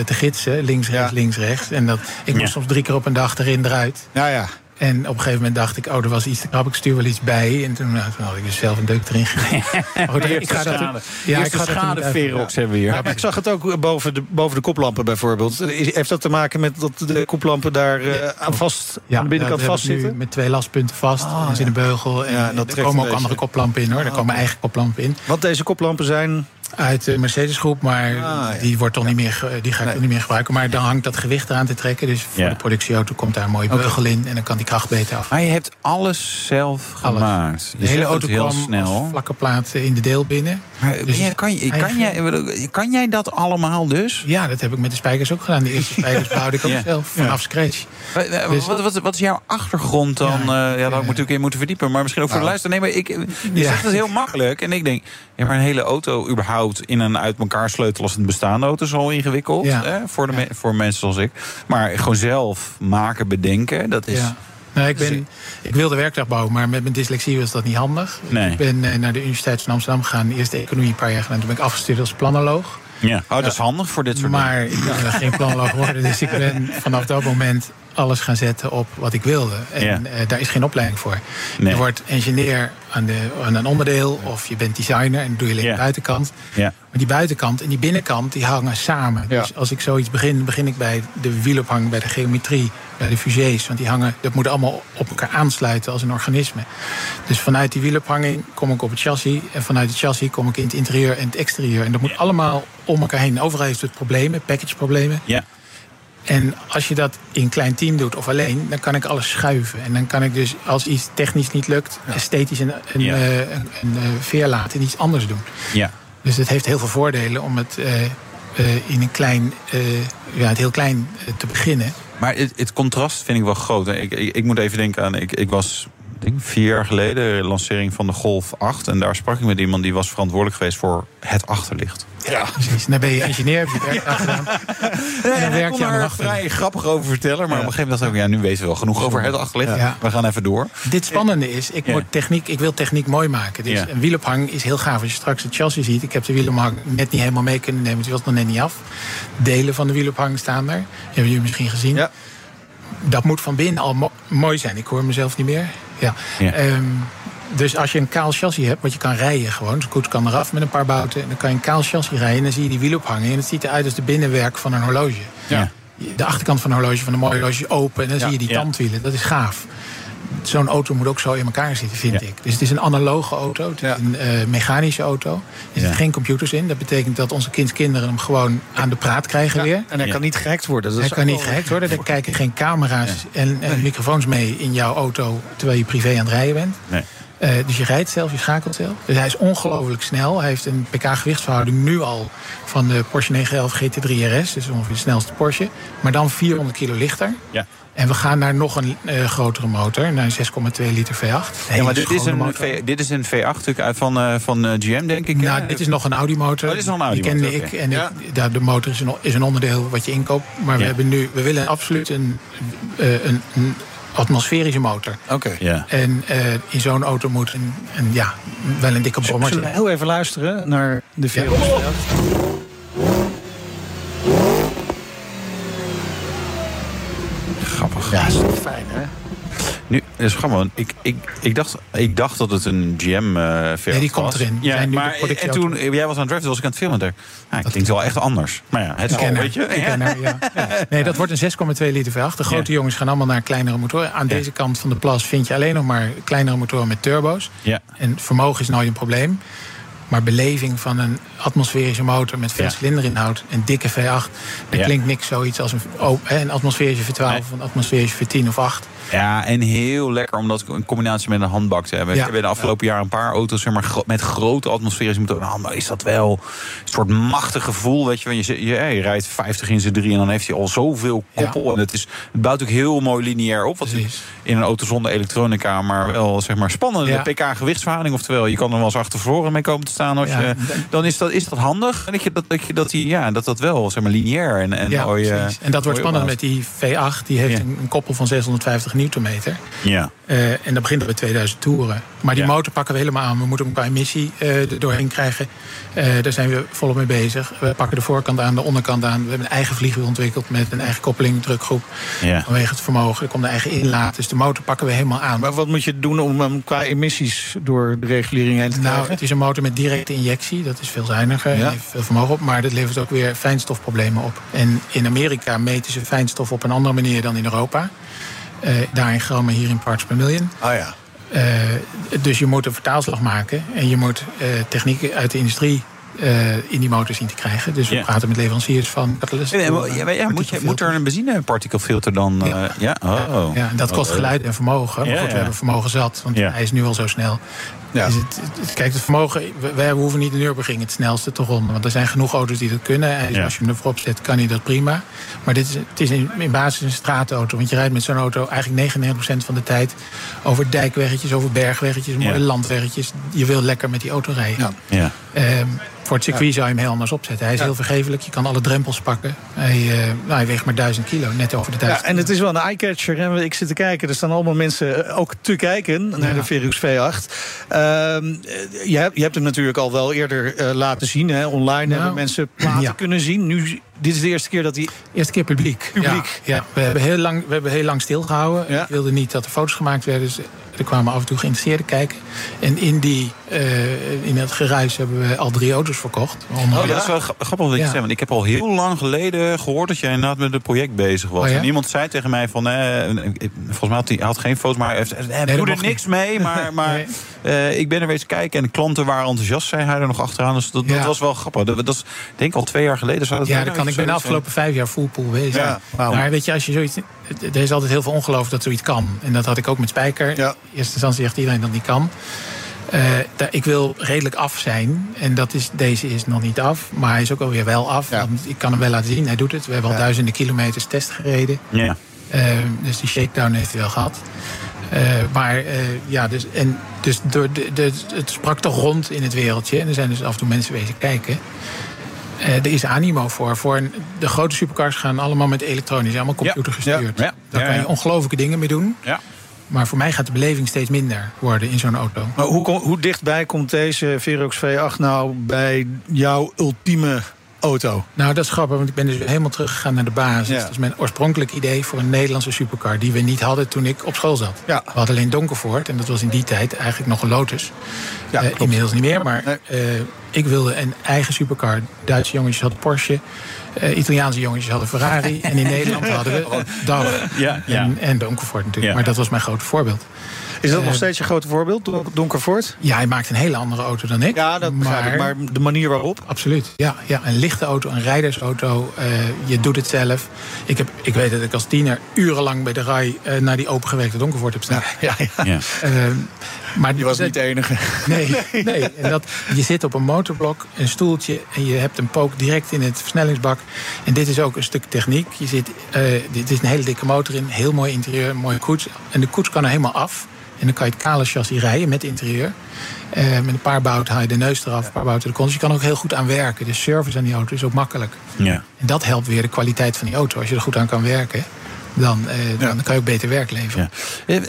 te gidsen, links, rechts, ja. links, rechts. En dat, ik moest ja. soms drie keer op een dag erin, eruit. Ja, ja. En op een gegeven moment dacht ik, oh, er was iets te krap, ik stuur wel iets bij. En toen, nou, toen had ik dus zelf een deuk erin gegeven. oh, ik ga dat, ja, ik ga hebben we hier. Ja, maar ik zag het ook boven de, boven de koplampen bijvoorbeeld. Heeft dat te maken met dat de koplampen daar uh, aan vast, ja, aan de binnenkant ja, vastzitten? Met twee lastpunten vast, oh, zit een beugel. En, ja, en er komen ook deze. andere koplampen in hoor, er komen eigen koplampen in. Want deze koplampen zijn... Uit de Mercedes-groep, maar ah, ja. die, wordt toch ja. niet meer, die ga ik nee. niet meer gebruiken. Maar dan hangt dat gewicht eraan te trekken. Dus voor ja. de productieauto komt daar een mooie beugel okay. in. En dan kan die kracht beter af. Maar je hebt alles zelf alles. gemaakt. De hele auto heel kwam snel. vlakke plaat in de deel binnen. Maar, dus kan, je, kan, jij, kan jij dat allemaal dus? Ja, dat heb ik met de spijkers ook gedaan. De eerste spijkers bouwde ik ook zelf vanaf scratch. Dus wat, wat, wat, is jouw achtergrond dan? Ja, uh, ja daar moet ik natuurlijk in moeten verdiepen. Maar misschien ook voor de luisteraar. Nee, maar ik, je zegt het heel makkelijk. En ik denk, ja, maar een hele auto überhaupt in een uit elkaar sleutelen als een bestaande auto is al ingewikkeld. Ja. Hè, voor, de voor mensen zoals ik. Maar gewoon zelf maken, bedenken, dat is. Ja. Nou, ik, ben, ik wilde werktuig bouwen, maar met mijn dyslexie was dat niet handig. Nee. Ik ben uh, naar de Universiteit van Amsterdam gegaan, eerst de economie een paar jaar gedaan. Toen ben ik afgestudeerd als planoloog. Ja, oh, dat is handig voor dit soort maar dingen. Maar ik ben geen planoloog geworden, dus ik ben vanaf dat moment alles gaan zetten op wat ik wilde. En ja. uh, daar is geen opleiding voor. Nee. Je wordt engineer aan, de, aan een onderdeel of je bent designer en doe je alleen ja. de buitenkant. Ja. Maar die buitenkant en die binnenkant die hangen samen. Ja. Dus als ik zoiets begin, begin ik bij de wielophang, bij de geometrie, bij de fusées. Want die hangen, dat moet allemaal op elkaar aansluiten als een organisme. Dus vanuit die wielophanging kom ik op het chassis. En vanuit het chassis kom ik in het interieur en het exterieur. En dat moet allemaal om elkaar heen. Overal heeft het problemen, package problemen. Ja. En als je dat in een klein team doet of alleen, dan kan ik alles schuiven. En dan kan ik dus, als iets technisch niet lukt, ja. esthetisch een, een, ja. uh, een, een veer laten en iets anders doen. Ja. Dus het heeft heel veel voordelen om het uh, uh, in een klein, ja, het heel klein te beginnen. Maar het, het, contrast vind ik wel groot. Ik, ik, ik moet even denken aan, ik, ik was denk vier jaar geleden, de lancering van de Golf 8. En daar sprak ik met iemand die was verantwoordelijk geweest voor het achterlicht. Ja, precies. Dan ben je engineer, heb je het werk gedaan. En dan werk je aan de vrij grappig over vertellen. Maar ja. op een gegeven moment dacht ik, ja, nu weten we wel genoeg over het achterlicht. Ja. We gaan even door. Dit spannende is, ik, moet techniek, ik wil techniek mooi maken. Dus een wielophang is heel gaaf. Als je straks het chassis ziet, ik heb de wielophang net niet helemaal mee kunnen nemen. Die was nog net niet af. Delen van de wielophang staan er. Hebben jullie misschien gezien. Ja. Dat moet van binnen al mo mooi zijn. Ik hoor mezelf niet meer. Ja. ja. Um, dus als je een kaal chassis hebt, wat je kan rijden gewoon. De koets kan eraf met een paar bouten. En dan kan je een kaal chassis rijden en dan zie je die wiel ophangen. En het ziet eruit als de binnenwerk van een horloge. Ja. De achterkant van een horloge, van een mooi horloge, open. En dan ja. zie je die tandwielen. Dat is gaaf. Zo'n auto moet ook zo in elkaar zitten, vind ik. Dus het is een analoge auto, het is een uh, mechanische auto. Er zitten geen computers in. Dat betekent dat onze kindskinderen hem gewoon aan de praat krijgen weer. En hij kan niet gehackt worden. Dat hij kan niet gehackt worden. Er kijken geen camera's en, en, microfoons mee in jouw auto... terwijl je privé aan het rijden bent. Nee. Uh, dus je rijdt zelf, je schakelt zelf. Dus hij is ongelooflijk snel. Hij heeft een pk-gewichtsverhouding nu al van de Porsche 911 GT3 RS. Dus ongeveer de snelste Porsche. Maar dan 400 kilo lichter. Ja. En we gaan naar nog een eh, grotere motor, naar een 6,2 liter V8. Ja, maar dit is, een v, dit is een V8 van, eh, van eh, GM, denk ik. Nou, dit is nog een Audi-motor. Oh, is nog een Audi-motor. Die kende ik. En ik, de, de motor is een, is een onderdeel wat je inkoopt. Maar we, hebben nu, we willen absoluut een, een, een atmosferische motor. Oké. Ja. En in zo'n auto moet een, ja, wel een dikke brommer Zullen we heel even luisteren naar de 4 Ja, is toch fijn, hè? Nu, dat is grappig, ik, ik, ik, dacht, ik dacht dat het een GM uh, was. Ja, die komt erin. Ja, maar en toen jij was aan het draften, was ik aan het filmen. Nou, dat klinkt wel echt anders. Maar ja, het is al, weet je. ja. Nee, dat wordt een 6,2 liter V8. De grote jongens gaan allemaal naar kleinere motoren. Aan deze kant van de plas vind je alleen nog maar kleinere motoren met turbo's. Ja. En vermogen is nooit een probleem. Maar beleving van een atmosferische motor met veel ja. cilinderinhoud, een dikke V8, dat klinkt niks zoiets als een, oh, een atmosferische V12 of een atmosferische V10 of 8. Ja, en heel lekker om dat in combinatie met een handbak te hebben. Ja. We hebben de afgelopen jaar een paar auto's zeg maar, met grote atmosferische motoren. Nou, is dat wel een soort machtig gevoel. Weet je, je, je, je rijdt 50 in z'n drie en dan heeft hij al zoveel koppel. En het, is, het bouwt ook heel mooi lineair op. Wat in een auto zonder elektronica, maar wel zeg maar, spannende pk-gewichtsverhouding. Oftewel, je kan er wel eens achtervoren mee komen te staan. Als je, dan is dat, is dat handig. En dat, je, dat, dat, dat, die, ja, dat dat wel zeg maar, lineair en, en mooi, En dat wordt spannend met die V8. Die heeft een, een koppel van 650 newtonmeter. Ja. Uh, en dat begint bij 2000 toeren. Maar die motor pakken we helemaal aan. We moeten hem qua emissie uh, er doorheen krijgen. Uh, daar zijn we volop mee bezig. We pakken de voorkant aan, de onderkant aan. We hebben een eigen vliegwiel ontwikkeld met een eigen koppeling, drukgroep. Ja. Vanwege het vermogen. Er komt een eigen inlaat. Dus de motor pakken we helemaal aan. Maar wat moet je doen om hem qua emissies door de regulering heen te krijgen? Nou, het is een motor met directe injectie. Dat is veel zuiniger. Ja. Heeft veel vermogen op. Maar dat levert ook weer fijnstofproblemen op. En in Amerika meten ze fijnstof op een andere manier dan in Europa. Uh, daar in grammen, hier in parts per million. Ah ja. Uh, dus je moet een vertaalslag maken. En je moet uh, technieken uit de industrie uh, in die motor zien te krijgen. Dus we yeah. praten met leveranciers van catalysten. Ja, ja, moet, je, moet, er een benzinepartikelfilter dan? Uh, ja. ja? Oh. ja, dat kost geluid en vermogen. Maar goed, we hebben vermogen zat, want hij is nu al zo snel. Ja. Dus het, het, kijk, het vermogen, wij hoeven niet de Nürburgring het snelste te ronden. Want er zijn genoeg auto's die dat kunnen. En als je hem ervoor zet, kan hij dat prima. Maar dit is, het is in, in basis een straatauto. Want je rijdt met zo'n auto eigenlijk 99% van de tijd over dijkweggetjes, over bergweggetjes, mooie landweggetjes. Je wil lekker met die auto rijden. Ja. Um, voor het circuit zou je hem heel anders opzetten. Hij is heel vergeeflijk, je kan alle drempels pakken. Hij, uh, nou, hij weegt maar 1000 kilo, net over de 1000 Ja, en het is wel een eyecatcher. Ik zit te kijken, er staan allemaal mensen ook te kijken naar de Verux V8. Uh, je, hebt, je hebt hem natuurlijk al wel eerder uh, laten zien. Hè. Online hebben mensen platen kunnen zien. Nu dit is de eerste keer dat hij... Eerste keer publiek. Publiek. Ja, ja. We, hebben heel lang, we hebben heel lang stilgehouden. Ja. Ik wilde niet dat er foto's gemaakt werden. Dus er kwamen af en toe geïnteresseerden kijken. En in, die, uh, in het geruis hebben we al drie auto's verkocht. Oh, dat is wel grappig wat je zegt. Want ik heb al heel lang geleden gehoord dat jij inderdaad met het project bezig was. Oh, en iemand zei tegen mij van... Eh, volgens mij had hij had geen foto's, maar hij heeft, eh, nee, doe er niks mee. Maar, maar nee. uh, ik ben er weer eens kijken. En de klanten waren enthousiast, zei hij er nog achteraan. Dus dat, dat was wel grappig. Dat, dat is denk ik al twee jaar geleden. Zou dat ja, dat kan ik ben de afgelopen vijf jaar fullpool bezig. Ja, wow. Maar weet je, als je zoiets... Er is altijd heel veel ongeloof dat zoiets kan. En dat had ik ook met Spijker. Ja. In eerste instantie zegt iedereen dat niet kan. Uh, ik wil redelijk af zijn. En dat is, deze is nog niet af. Maar hij is ook alweer wel af. Ja. Want ik kan hem wel laten zien. Hij doet het. We hebben al ja. duizenden kilometers test gereden. Ja. Uh, dus die shakedown heeft hij wel gehad. Uh, maar ja, dus, en, dus door de, de, het sprak toch rond in het wereldje. En er zijn dus af en toe mensen wezen kijken. Uh, er is animo voor. voor een, de grote supercars gaan allemaal met elektronisch, allemaal computergestuurd. Ja, ja, Daar kan je ongelooflijke dingen mee doen. Ja. Maar voor mij gaat de beleving steeds minder worden in zo'n auto. Maar hoe, hoe dichtbij komt deze Verox V8 nou bij jouw ultieme auto? Nou, dat is grappig, want ik ben dus helemaal teruggegaan naar de basis. Dat is mijn oorspronkelijk idee voor een Nederlandse supercar... die we niet hadden toen ik op school zat. Ja. We hadden alleen Donkervoort en dat was in die tijd eigenlijk nog een Lotus. Ja, uh, inmiddels niet meer, maar uh, ik wilde een eigen supercar. Duitse jongetjes hadden Porsche. Uh, Italiaanse jongetjes hadden Ferrari. en in Nederland hadden we DAF ja, ja. en, en Donkervoort natuurlijk. Maar dat was mijn grote voorbeeld. Is dat nog eh, steeds je grote voorbeeld, Donkervoort? Ja, hij maakt een hele andere auto dan ik. Ja, dat maar, ik, maar de manier waarop? Absoluut, ja. ja een lichte auto, een rijdersauto. Uh, je doet het zelf. Ik, heb, ik weet dat ik als tiener urenlang bij de rij uh, naar die opengewerkte Donkervoort heb staan. Ja, ja, ja. Uh, maar je was niet de enige. Nee, nee. En dat, je zit op een motorblok, een stoeltje... en je hebt een pook direct in het versnellingsbak. En dit is ook een stuk techniek. Je zit, dit is een hele dikke motor in, heel mooi interieur, een mooie koets. En de koets kan er helemaal af... En dan kan je het kale chassis rijden met interieur. Uh, met een paar bouten haal je de neus eraf, een paar bouten de kont. Dus je kan ook heel goed aan werken. De service aan die auto is ook makkelijk. Ja. En dat helpt weer de kwaliteit van die auto. Als je er goed aan kan werken, dan, uh, dan kan je ook beter werk leveren. Ja. Eh,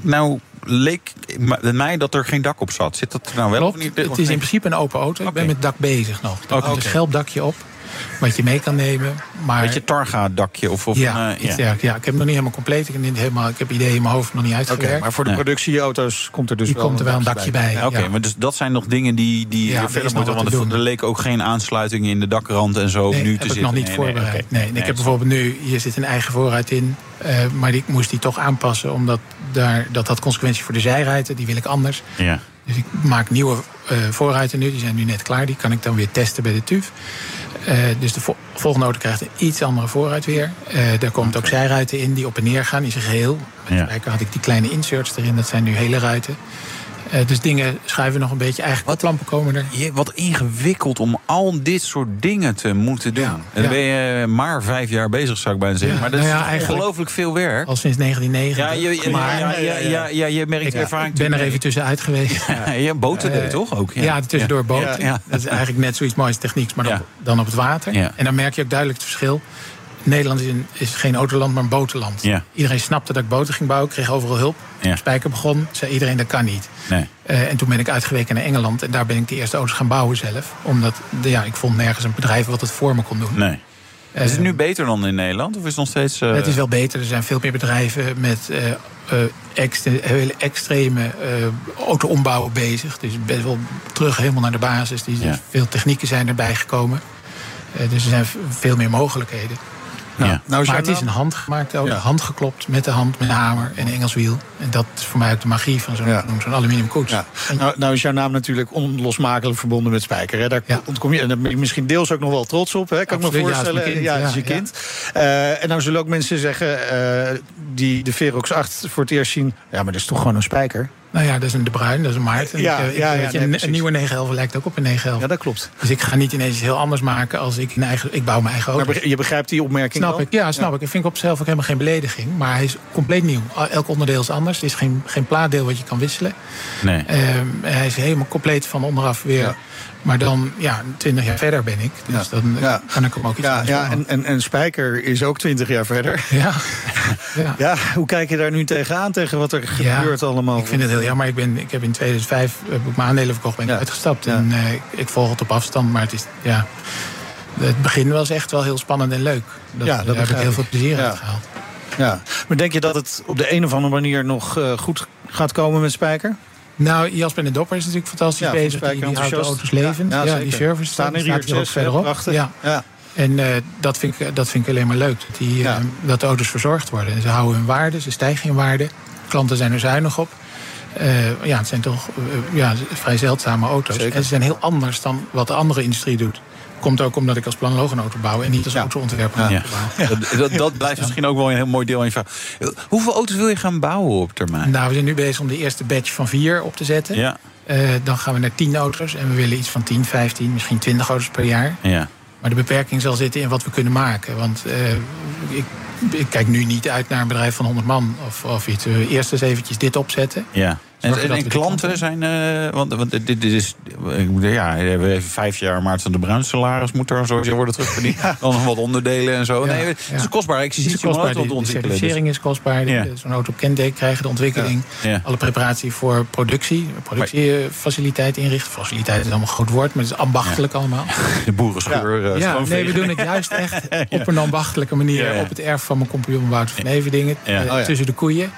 nou, leek mij dat er geen dak op zat. Zit dat er nou wel Klopt, of niet? Het is in principe een open auto. Ik ben met dak bezig nog. Er okay. een schelpdakje op wat je mee kan nemen. Maar... Beetje Targa-dakje? Of, of ja, een, uh, ja. ja, ik heb het nog niet helemaal compleet. Ik heb, niet helemaal, ik heb ideeën in mijn hoofd nog niet uitgewerkt. Okay, maar voor de productieauto's komt er dus wel komt er wel een dakje bij. bij. Oké, maar dus dat zijn nog dingen die, die ja, verder moeten. Want er, er leek ook geen aansluiting in de dakrand en zo nee, nu heb te ik zitten. nog niet voorbereid. Nee, ik heb bijvoorbeeld nu, hier zit een eigen voorruit in. Uh, maar ik moest die toch aanpassen, omdat daar, dat had consequenties voor de zijruiten. Die wil ik anders. Ja. Dus ik maak nieuwe uh, voorruiten nu. Die zijn nu net klaar. Die kan ik dan weer testen bij de TUF. Uh, dus de vo volgende auto krijgt een iets andere voorruit weer. Uh, daar komt ook zijruiten in die op en neer gaan in zijn geheel. Met ja. had ik die kleine inserts erin. Dat zijn nu hele ruiten. Uh, dus dingen schuiven nog een beetje. Eigenlijk wat lampen komen er. Je, wat ingewikkeld om al dit soort dingen te moeten doen. Ja, en dan ben je maar vijf jaar bezig, zou ik bijna zeggen. Maar dat nou ja, is ongelooflijk veel werk. Al sinds 1990. Ja, je, je merkt ik, ervaring. Ik ben er even tussenuit geweest. Ja, je boten deed toch ook? Ja, tussendoor boten. Dat is eigenlijk net zoiets moois technieks, maar dan, dan op het water. En dan merk je ook duidelijk het verschil. Nederland is, een, is geen autoland, maar een botenland. Ja. Iedereen snapte dat ik boten ging bouwen, kreeg overal hulp. Ja. Spijker begon, zei iedereen dat kan niet. Nee. Uh, en toen ben ik uitgeweken naar Engeland en daar ben ik de eerste auto's gaan bouwen zelf. Omdat ja, ik vond nergens een bedrijf wat het voor me kon doen. Nee. Uh, is het nu beter dan in Nederland? Of is het nog steeds. Uh... Het is wel beter. Er zijn veel meer bedrijven met extre hele extreme auto-ombouwen bezig. Dus best wel terug helemaal naar de basis. Ja. Veel technieken zijn erbij gekomen. dus er zijn veel meer mogelijkheden. Ja. Nou, maar het is een handgemaakt auto, ja. handgeklopt met de hand, met een hamer en een Engels wiel. En dat is voor mij ook de magie van zo'n ja. zo'n aluminium koets. Ja. Nou, nou, is jouw naam natuurlijk onlosmakelijk verbonden met Spijker. Hè? Daar ontkom je, en daar ben je misschien deels ook nog wel trots op, hè? kan Absoluut, ik me voorstellen. Ja, is je kind. Uh, en nou zullen ook mensen zeggen uh, die de Verox 8 voor het eerst zien... ja, maar dat is toch gewoon een Spijker? Nou ja, dat is een De Bruin, dat is een Maarten. Ja, ik, ja, ja, nee, een, nieuwe 911 lijkt ook op een 911. Ja, dat klopt. Dus ik ga niet ineens iets heel anders maken als ik een eigen... Ik bouw mijn eigen auto. Maar je begrijpt die opmerking Snap ik, ja, snap ik. Ik vind op zichzelf ook helemaal geen belediging. Maar hij is compleet nieuw. Elk onderdeel is anders. Er is geen, geen plaatdeel wat je kan wisselen. Nee. Um, hij is helemaal compleet van onderaf weer... Maar dan, ja, twintig jaar verder ben ik. Dus ja. dan ja. kan ik hem ook iets ja, ja, en, en, en Spijker is ook twintig jaar verder. Ja. ja. ja. hoe kijk je daar nu tegenaan, tegen wat er gebeurt allemaal? Ik vind het heel jammer. Ik, ben, ik heb in 2005 heb ik mijn aandelen verkocht, ben ik uitgestapt. En uh, ik volg het op afstand, maar het is, ja... Het begin was echt wel heel spannend en leuk. Dat, ja, daar heb ik heel veel plezier uit gehaald. Ja. Maar denk je dat het op de een of andere manier nog uh, goed gaat komen met Spijker? Nou, Jasper en de Dopper is natuurlijk fantastisch ja, bezig. Die, die houdt de auto's levend. Ja, ja die service staan er hier ook verderop. Ja. En uh, dat, vind ik, dat vind ik alleen maar leuk. Dat, die, uh, dat de auto's verzorgd worden. En ze houden hun waarde, ze stijgen in waarde. Klanten zijn er zuinig op. Uh, ja, het zijn toch ja, vrij zeldzame auto's. Zeker. En ze zijn heel anders dan wat de andere industrie doet. Komt ook omdat ik als planoloog een auto bouw en niet als ja. autoontwerper. Ja. Ja. Dat, dat, blijft misschien ook wel een heel mooi deel van je vraag. Hoeveel auto's wil je gaan bouwen op termijn? Nou, we zijn nu bezig om de eerste batch van vier op te zetten. Ja. Uh, dan gaan we naar 10 auto's en we willen iets van 10, 15, misschien 20 auto's per jaar. Ja. Maar de beperking zal zitten in wat we kunnen maken. Want uh, ik, ik, kijk nu niet uit naar een bedrijf van 100 man of, of iets. Eerst eens eventjes dit opzetten. Ja. En, en, klanten zijn, uh, want, want dit, dit is, ik ja, we hebben vijf jaar Maart van de Bruin salaris moet er sowieso worden terugverdiend. Dan nog wat onderdelen en zo. nee, het is kostbaar exercitie om auto te ontwikkelen. De certificering is kostbaar. Zo'n auto op kenteken krijgen, de ontwikkeling. Alle preparatie voor productie, productiefaciliteit inrichten. Faciliteit is allemaal een groot woord, maar het is ambachtelijk allemaal. De boerenschuur. Ja, ja nee, we doen het juist echt op een ambachtelijke manier op het erf van mijn compagnon Wouter van Everdingen. Oh, tussen de koeien.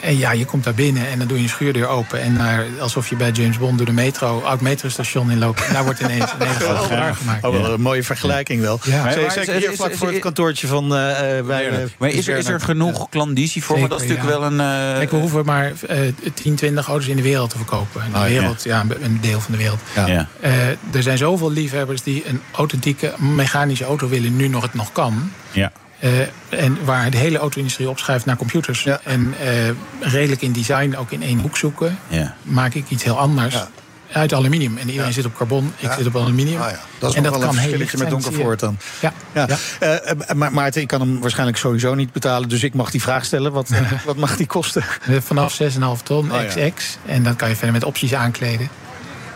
En ja, je komt daar binnen en dan doe je een schuurdeur open. En naar, alsof je bij James Bond door de metro, oud metrostation inloopt. En daar wordt ineens een hele grote gemaakt. Oh, wel een mooie vergelijking wel. Ja. Maar, Zeker hier vlak voor het kantoortje van uh, wij, Maar is er, is er genoeg klandizie voor? dat is natuurlijk wel een... Uh, Kijk, we hoeven maar uh, 10, 20 auto's in de wereld te verkopen. In de oh, wereld, ja. een deel van de wereld. Ja. Uh, er zijn zoveel liefhebbers die een authentieke mechanische auto willen, nu nog het nog kan. Ja. Uh, en waar de hele auto-industrie opschrijft naar computers. Ja. En uh, redelijk in design ook in één hoek zoeken. Ja. Maak ik iets heel anders. Ja. Uit aluminium. En iedereen zit op carbon, ik zit op aluminium. Ah, dat is en dat wel kan een verschilletje met donkervoort dan. Ja. Ja. Uh, maar Maarten, ik kan hem waarschijnlijk sowieso niet betalen. Dus ik mag die vraag stellen. Wat, wat mag die kosten? Vanaf 6,5 ton, XX. En dan kan je verder met opties aankleden.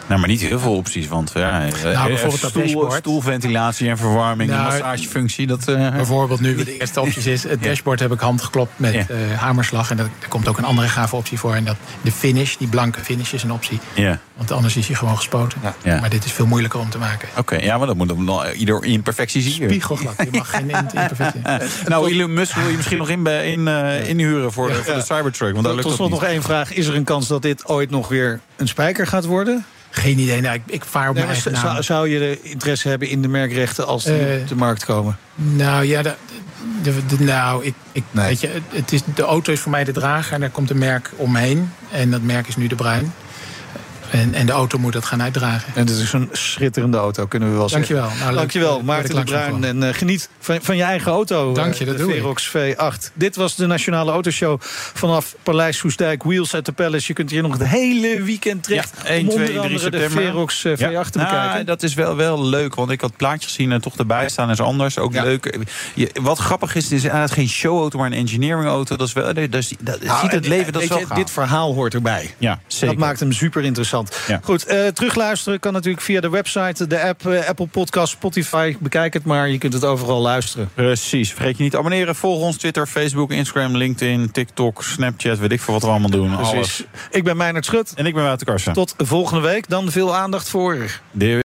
Nou, maar niet heel veel opties, want ja, nou, eh, bijvoorbeeld stoel, dashboard. stoelventilatie en verwarming, nou, massagefunctie. Dat, uh, bijvoorbeeld nu, de eerste opties is, het dashboard heb ik handgeklopt met uh, hamerslag. En er komt ook een andere gave optie voor. En dat de finish, die blanke finish is een optie. Ja. Want anders is hij gewoon gespoten. Ja. Maar dit is veel moeilijker om te maken. Oké, ja, maar dat moet dan ieder imperfectie zien. Spiegelglad, je mag geen imperfectie. nou, Elon Musk wil je misschien nog in, in, inhuren voor, de, voor de Cybertruck. Want daar lukt Tot slot nog één vraag. Is er een kans dat dit ooit nog weer een spijker gaat worden? Geen idee. Nou, ik, ik vaar op nee, mijn eigen zou, zou, je de interesse hebben in de merkrechten als die uh, op de markt komen? Nou ja, de, de, nou, ik, ik, weet je, het is, de auto is voor mij de drager en daar komt een merk omheen. En dat merk is nu de Bruin. En, en de auto moet dat gaan uitdragen. En het is een schitterende auto, kunnen we wel Dankjewel. zeggen. Nou, Dankjewel, Maarten de Bruin. En uh, geniet van, van je eigen auto. Dank je, dat de Verox V8. Dit was de Nationale Autoshow vanaf Paleis Soestdijk. Wheels at the Palace. Je kunt hier nog het hele weekend terecht. Ja, 1, 2, 3 september. de Verox V8 ja. te bekijken. Nou, dat is wel, wel leuk, want ik had plaatjes gezien en toch erbij staan is anders. Ook leuk. Je, wat grappig is, het is eigenlijk geen showauto, maar een engineering auto. Dat is wel, dat, is, dat nou, ziet het leven, dat is wel je, Dit verhaal hoort erbij. Ja, zeker. Dat maakt hem super interessant. Goed, uh, terugluisteren kan natuurlijk via de website, de app, uh, Apple Podcast, Spotify. Bekijk het maar, je kunt het overal luisteren. Precies. Vergeet je niet te abonneren. Volg ons Twitter, Facebook, Instagram, LinkedIn, TikTok, Snapchat. Weet ik veel wat we allemaal doen. Precies. Alles. Ik ben Meijnerd Schut. En ik ben Wouter Karsen. Tot volgende week. Dan veel aandacht voor... De